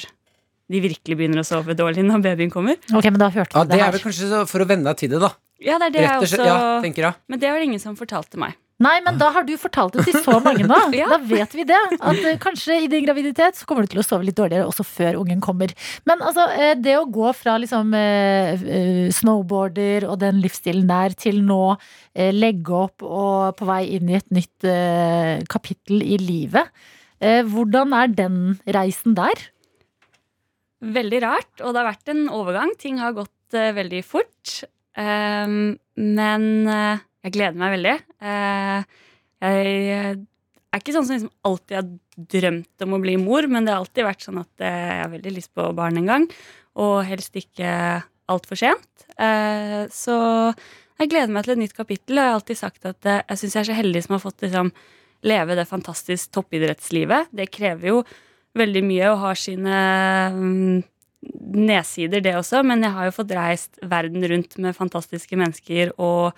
de virkelig begynner å sove dårlig når babyen kommer. Ok, men da hørte Ja, det, Det det er vel kanskje for å venne deg til det, da. Ja, det er det jeg også Ja, tenker jeg. Men det var det ingen som fortalte meg. Nei, men da har du fortalt det til så mange nå. [LAUGHS] Ja. Da vet vi det. At eh, kanskje i din graviditet så kommer du til å sove litt dårligere også før ungen kommer. Men altså, eh, det å gå fra liksom eh, snowboarder og den livsstilen der til nå legge opp og på vei inn i et nytt kapittel i livet. Hvordan er den reisen der? Veldig rart, og det har vært en overgang. Ting har gått veldig fort. Ehm, men jeg gleder meg veldig. Eh, jeg er ikke sånn som liksom alltid har drømt om å bli mor, men det har alltid vært sånn at eh, jeg har veldig lyst på barn en gang. Og helst ikke altfor sent. Eh, så jeg gleder meg til et nytt kapittel. Og jeg har alltid sagt at jeg syns jeg er så heldig som har fått liksom, leve det fantastisk toppidrettslivet. Det krever jo veldig mye og har sine mm, nedsider, det også. Men jeg har jo fått reist verden rundt med fantastiske mennesker og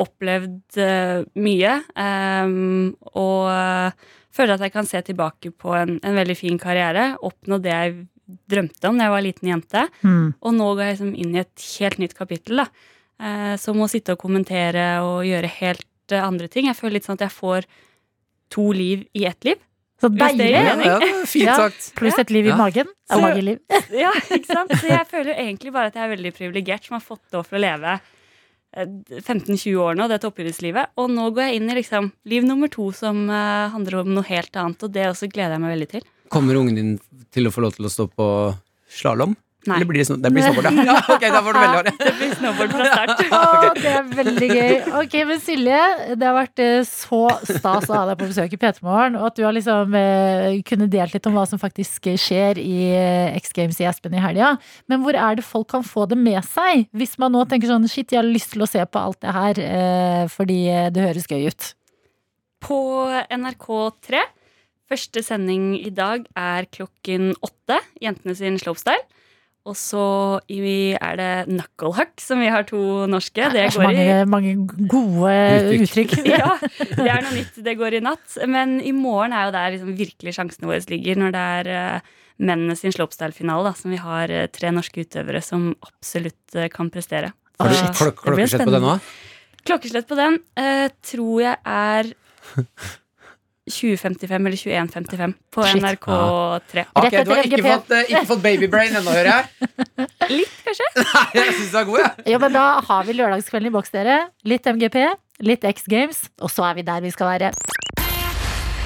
opplevd eh, mye. Ehm, og eh, føler at jeg kan se tilbake på en, en veldig fin karriere. Oppnå det jeg drømte om da jeg var liten jente. Og nå går jeg liksom inn i et helt nytt kapittel. da. Eh, som å sitte og kommentere og gjøre helt andre ting. Jeg føler litt sånn at jeg får to liv i ett liv. Så det deilig! Ja, er fint Ja. Pluss et liv i magen. Ja, Så- [LAUGHS] Ja, ikke sant? Så jeg føler jo egentlig bare at jeg er veldig privilegert som har fått lov til å leve 15-20 år nå, det oppgjørslivet. Og nå går jeg inn i liksom liv nummer to som eh, handler om noe helt annet, og det også gleder jeg meg veldig til. Kommer ungen din til å få lov til å stå på slalåm? Nei. Eller blir det, det blir snowboard, ja. [LAUGHS] ja. Ok, da får du veldig Det blir snowboard fra start. [LAUGHS] Å, det er veldig gøy. Ok, men Silje, det har vært eh, så stas å ha deg på besøk i P3 Morgen, og at du har liksom eh, kunnet delt litt om hva som faktisk skjer i eh, X Games i Espen i helga. Men hvor er det folk kan få det med seg? Hvis man nå tenker sånn shit, jeg har lyst til å se på alt det her eh, fordi eh, det høres gøy ut. På NRK3. Første sending i dag er klokken åtte. Jentene sin slopestyle. Og så er det knucklehuck, som vi har to norske. Det Det er så går i mange, mange gode Uttrykk. uttrykk. [LAUGHS] ja, det er noe nytt. Det går i natt. Men i morgen er jo der liksom virkelig sjansene våre ligger, når det er uh, mennene sin slopestyle-finale, da, som vi har eh, tre norske utøvere som absolutt eh, kan prestere. Har du klok klokkeslett på den nå? Klokkeslett på den eh, tror jeg er [LAUGHS] 2055 eller 2155 på Shit. NRK3. Ok, Okay, Du har ikke fått, eh, ikke fått babybrain ennå, hører jeg. [LAUGHS] Litt, kanskje? [LAUGHS] Nei, jeg syns du er god, jeg. Ja, men da har vi lørdagskvelden i boks, dere. Litt MGP, litt X Games, og så er vi der vi skal være.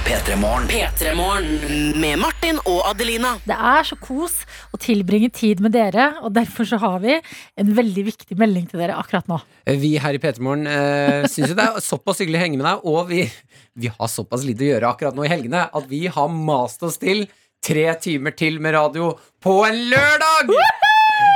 P3 Morgen. P3morgen med Martin og Adelina. Det er så kos å tilbringe tid med dere, og derfor så har vi en veldig viktig melding til dere akkurat nå. Vi her i P3 Morgen uh, syns jo det er såpass hyggelig å henge med deg, og vi, vi har såpass lite å gjøre akkurat nå i helgene at vi har mast oss til tre timer til med radio på en lørdag!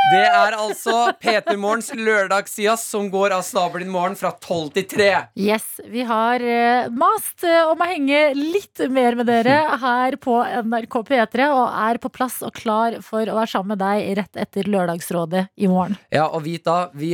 Det er altså P3 Morgens lørdagssidas som går av stabelen i morgen fra 12 til 3. Yes, vi har eh, mast eh, om å henge litt mer med dere her på NRK P3, og er på plass og klar for å være sammen med deg rett etter Lørdagsrådet i morgen. Ja, og vit da, vi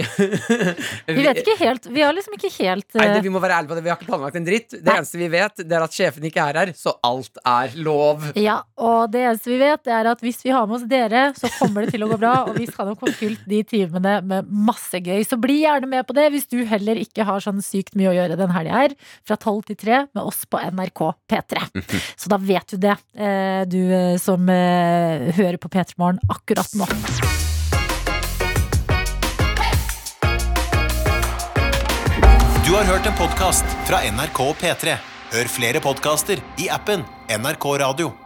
[LAUGHS] Vi vet ikke helt, vi har liksom ikke helt Nei, eh, det, vi må være ærlige på det. Vi har ikke planlagt en dritt. Det Nei. eneste vi vet, det er at sjefen ikke er her, så alt er lov. Ja, og det eneste vi vet det er at hvis vi har med oss dere, så kommer det til å gå bra, og vi skal nok få fylt de timene med masse gøy. Så bli gjerne med på det hvis du heller ikke har sånn sykt mye å gjøre den helga her. Fra 12 til 3 med oss på NRK P3. [LAUGHS] Så da vet du det, eh, du eh, som eh, hører på P3 Morgen akkurat nå. Du har hørt en podkast fra NRK P3. Hør flere podkaster i appen NRK Radio.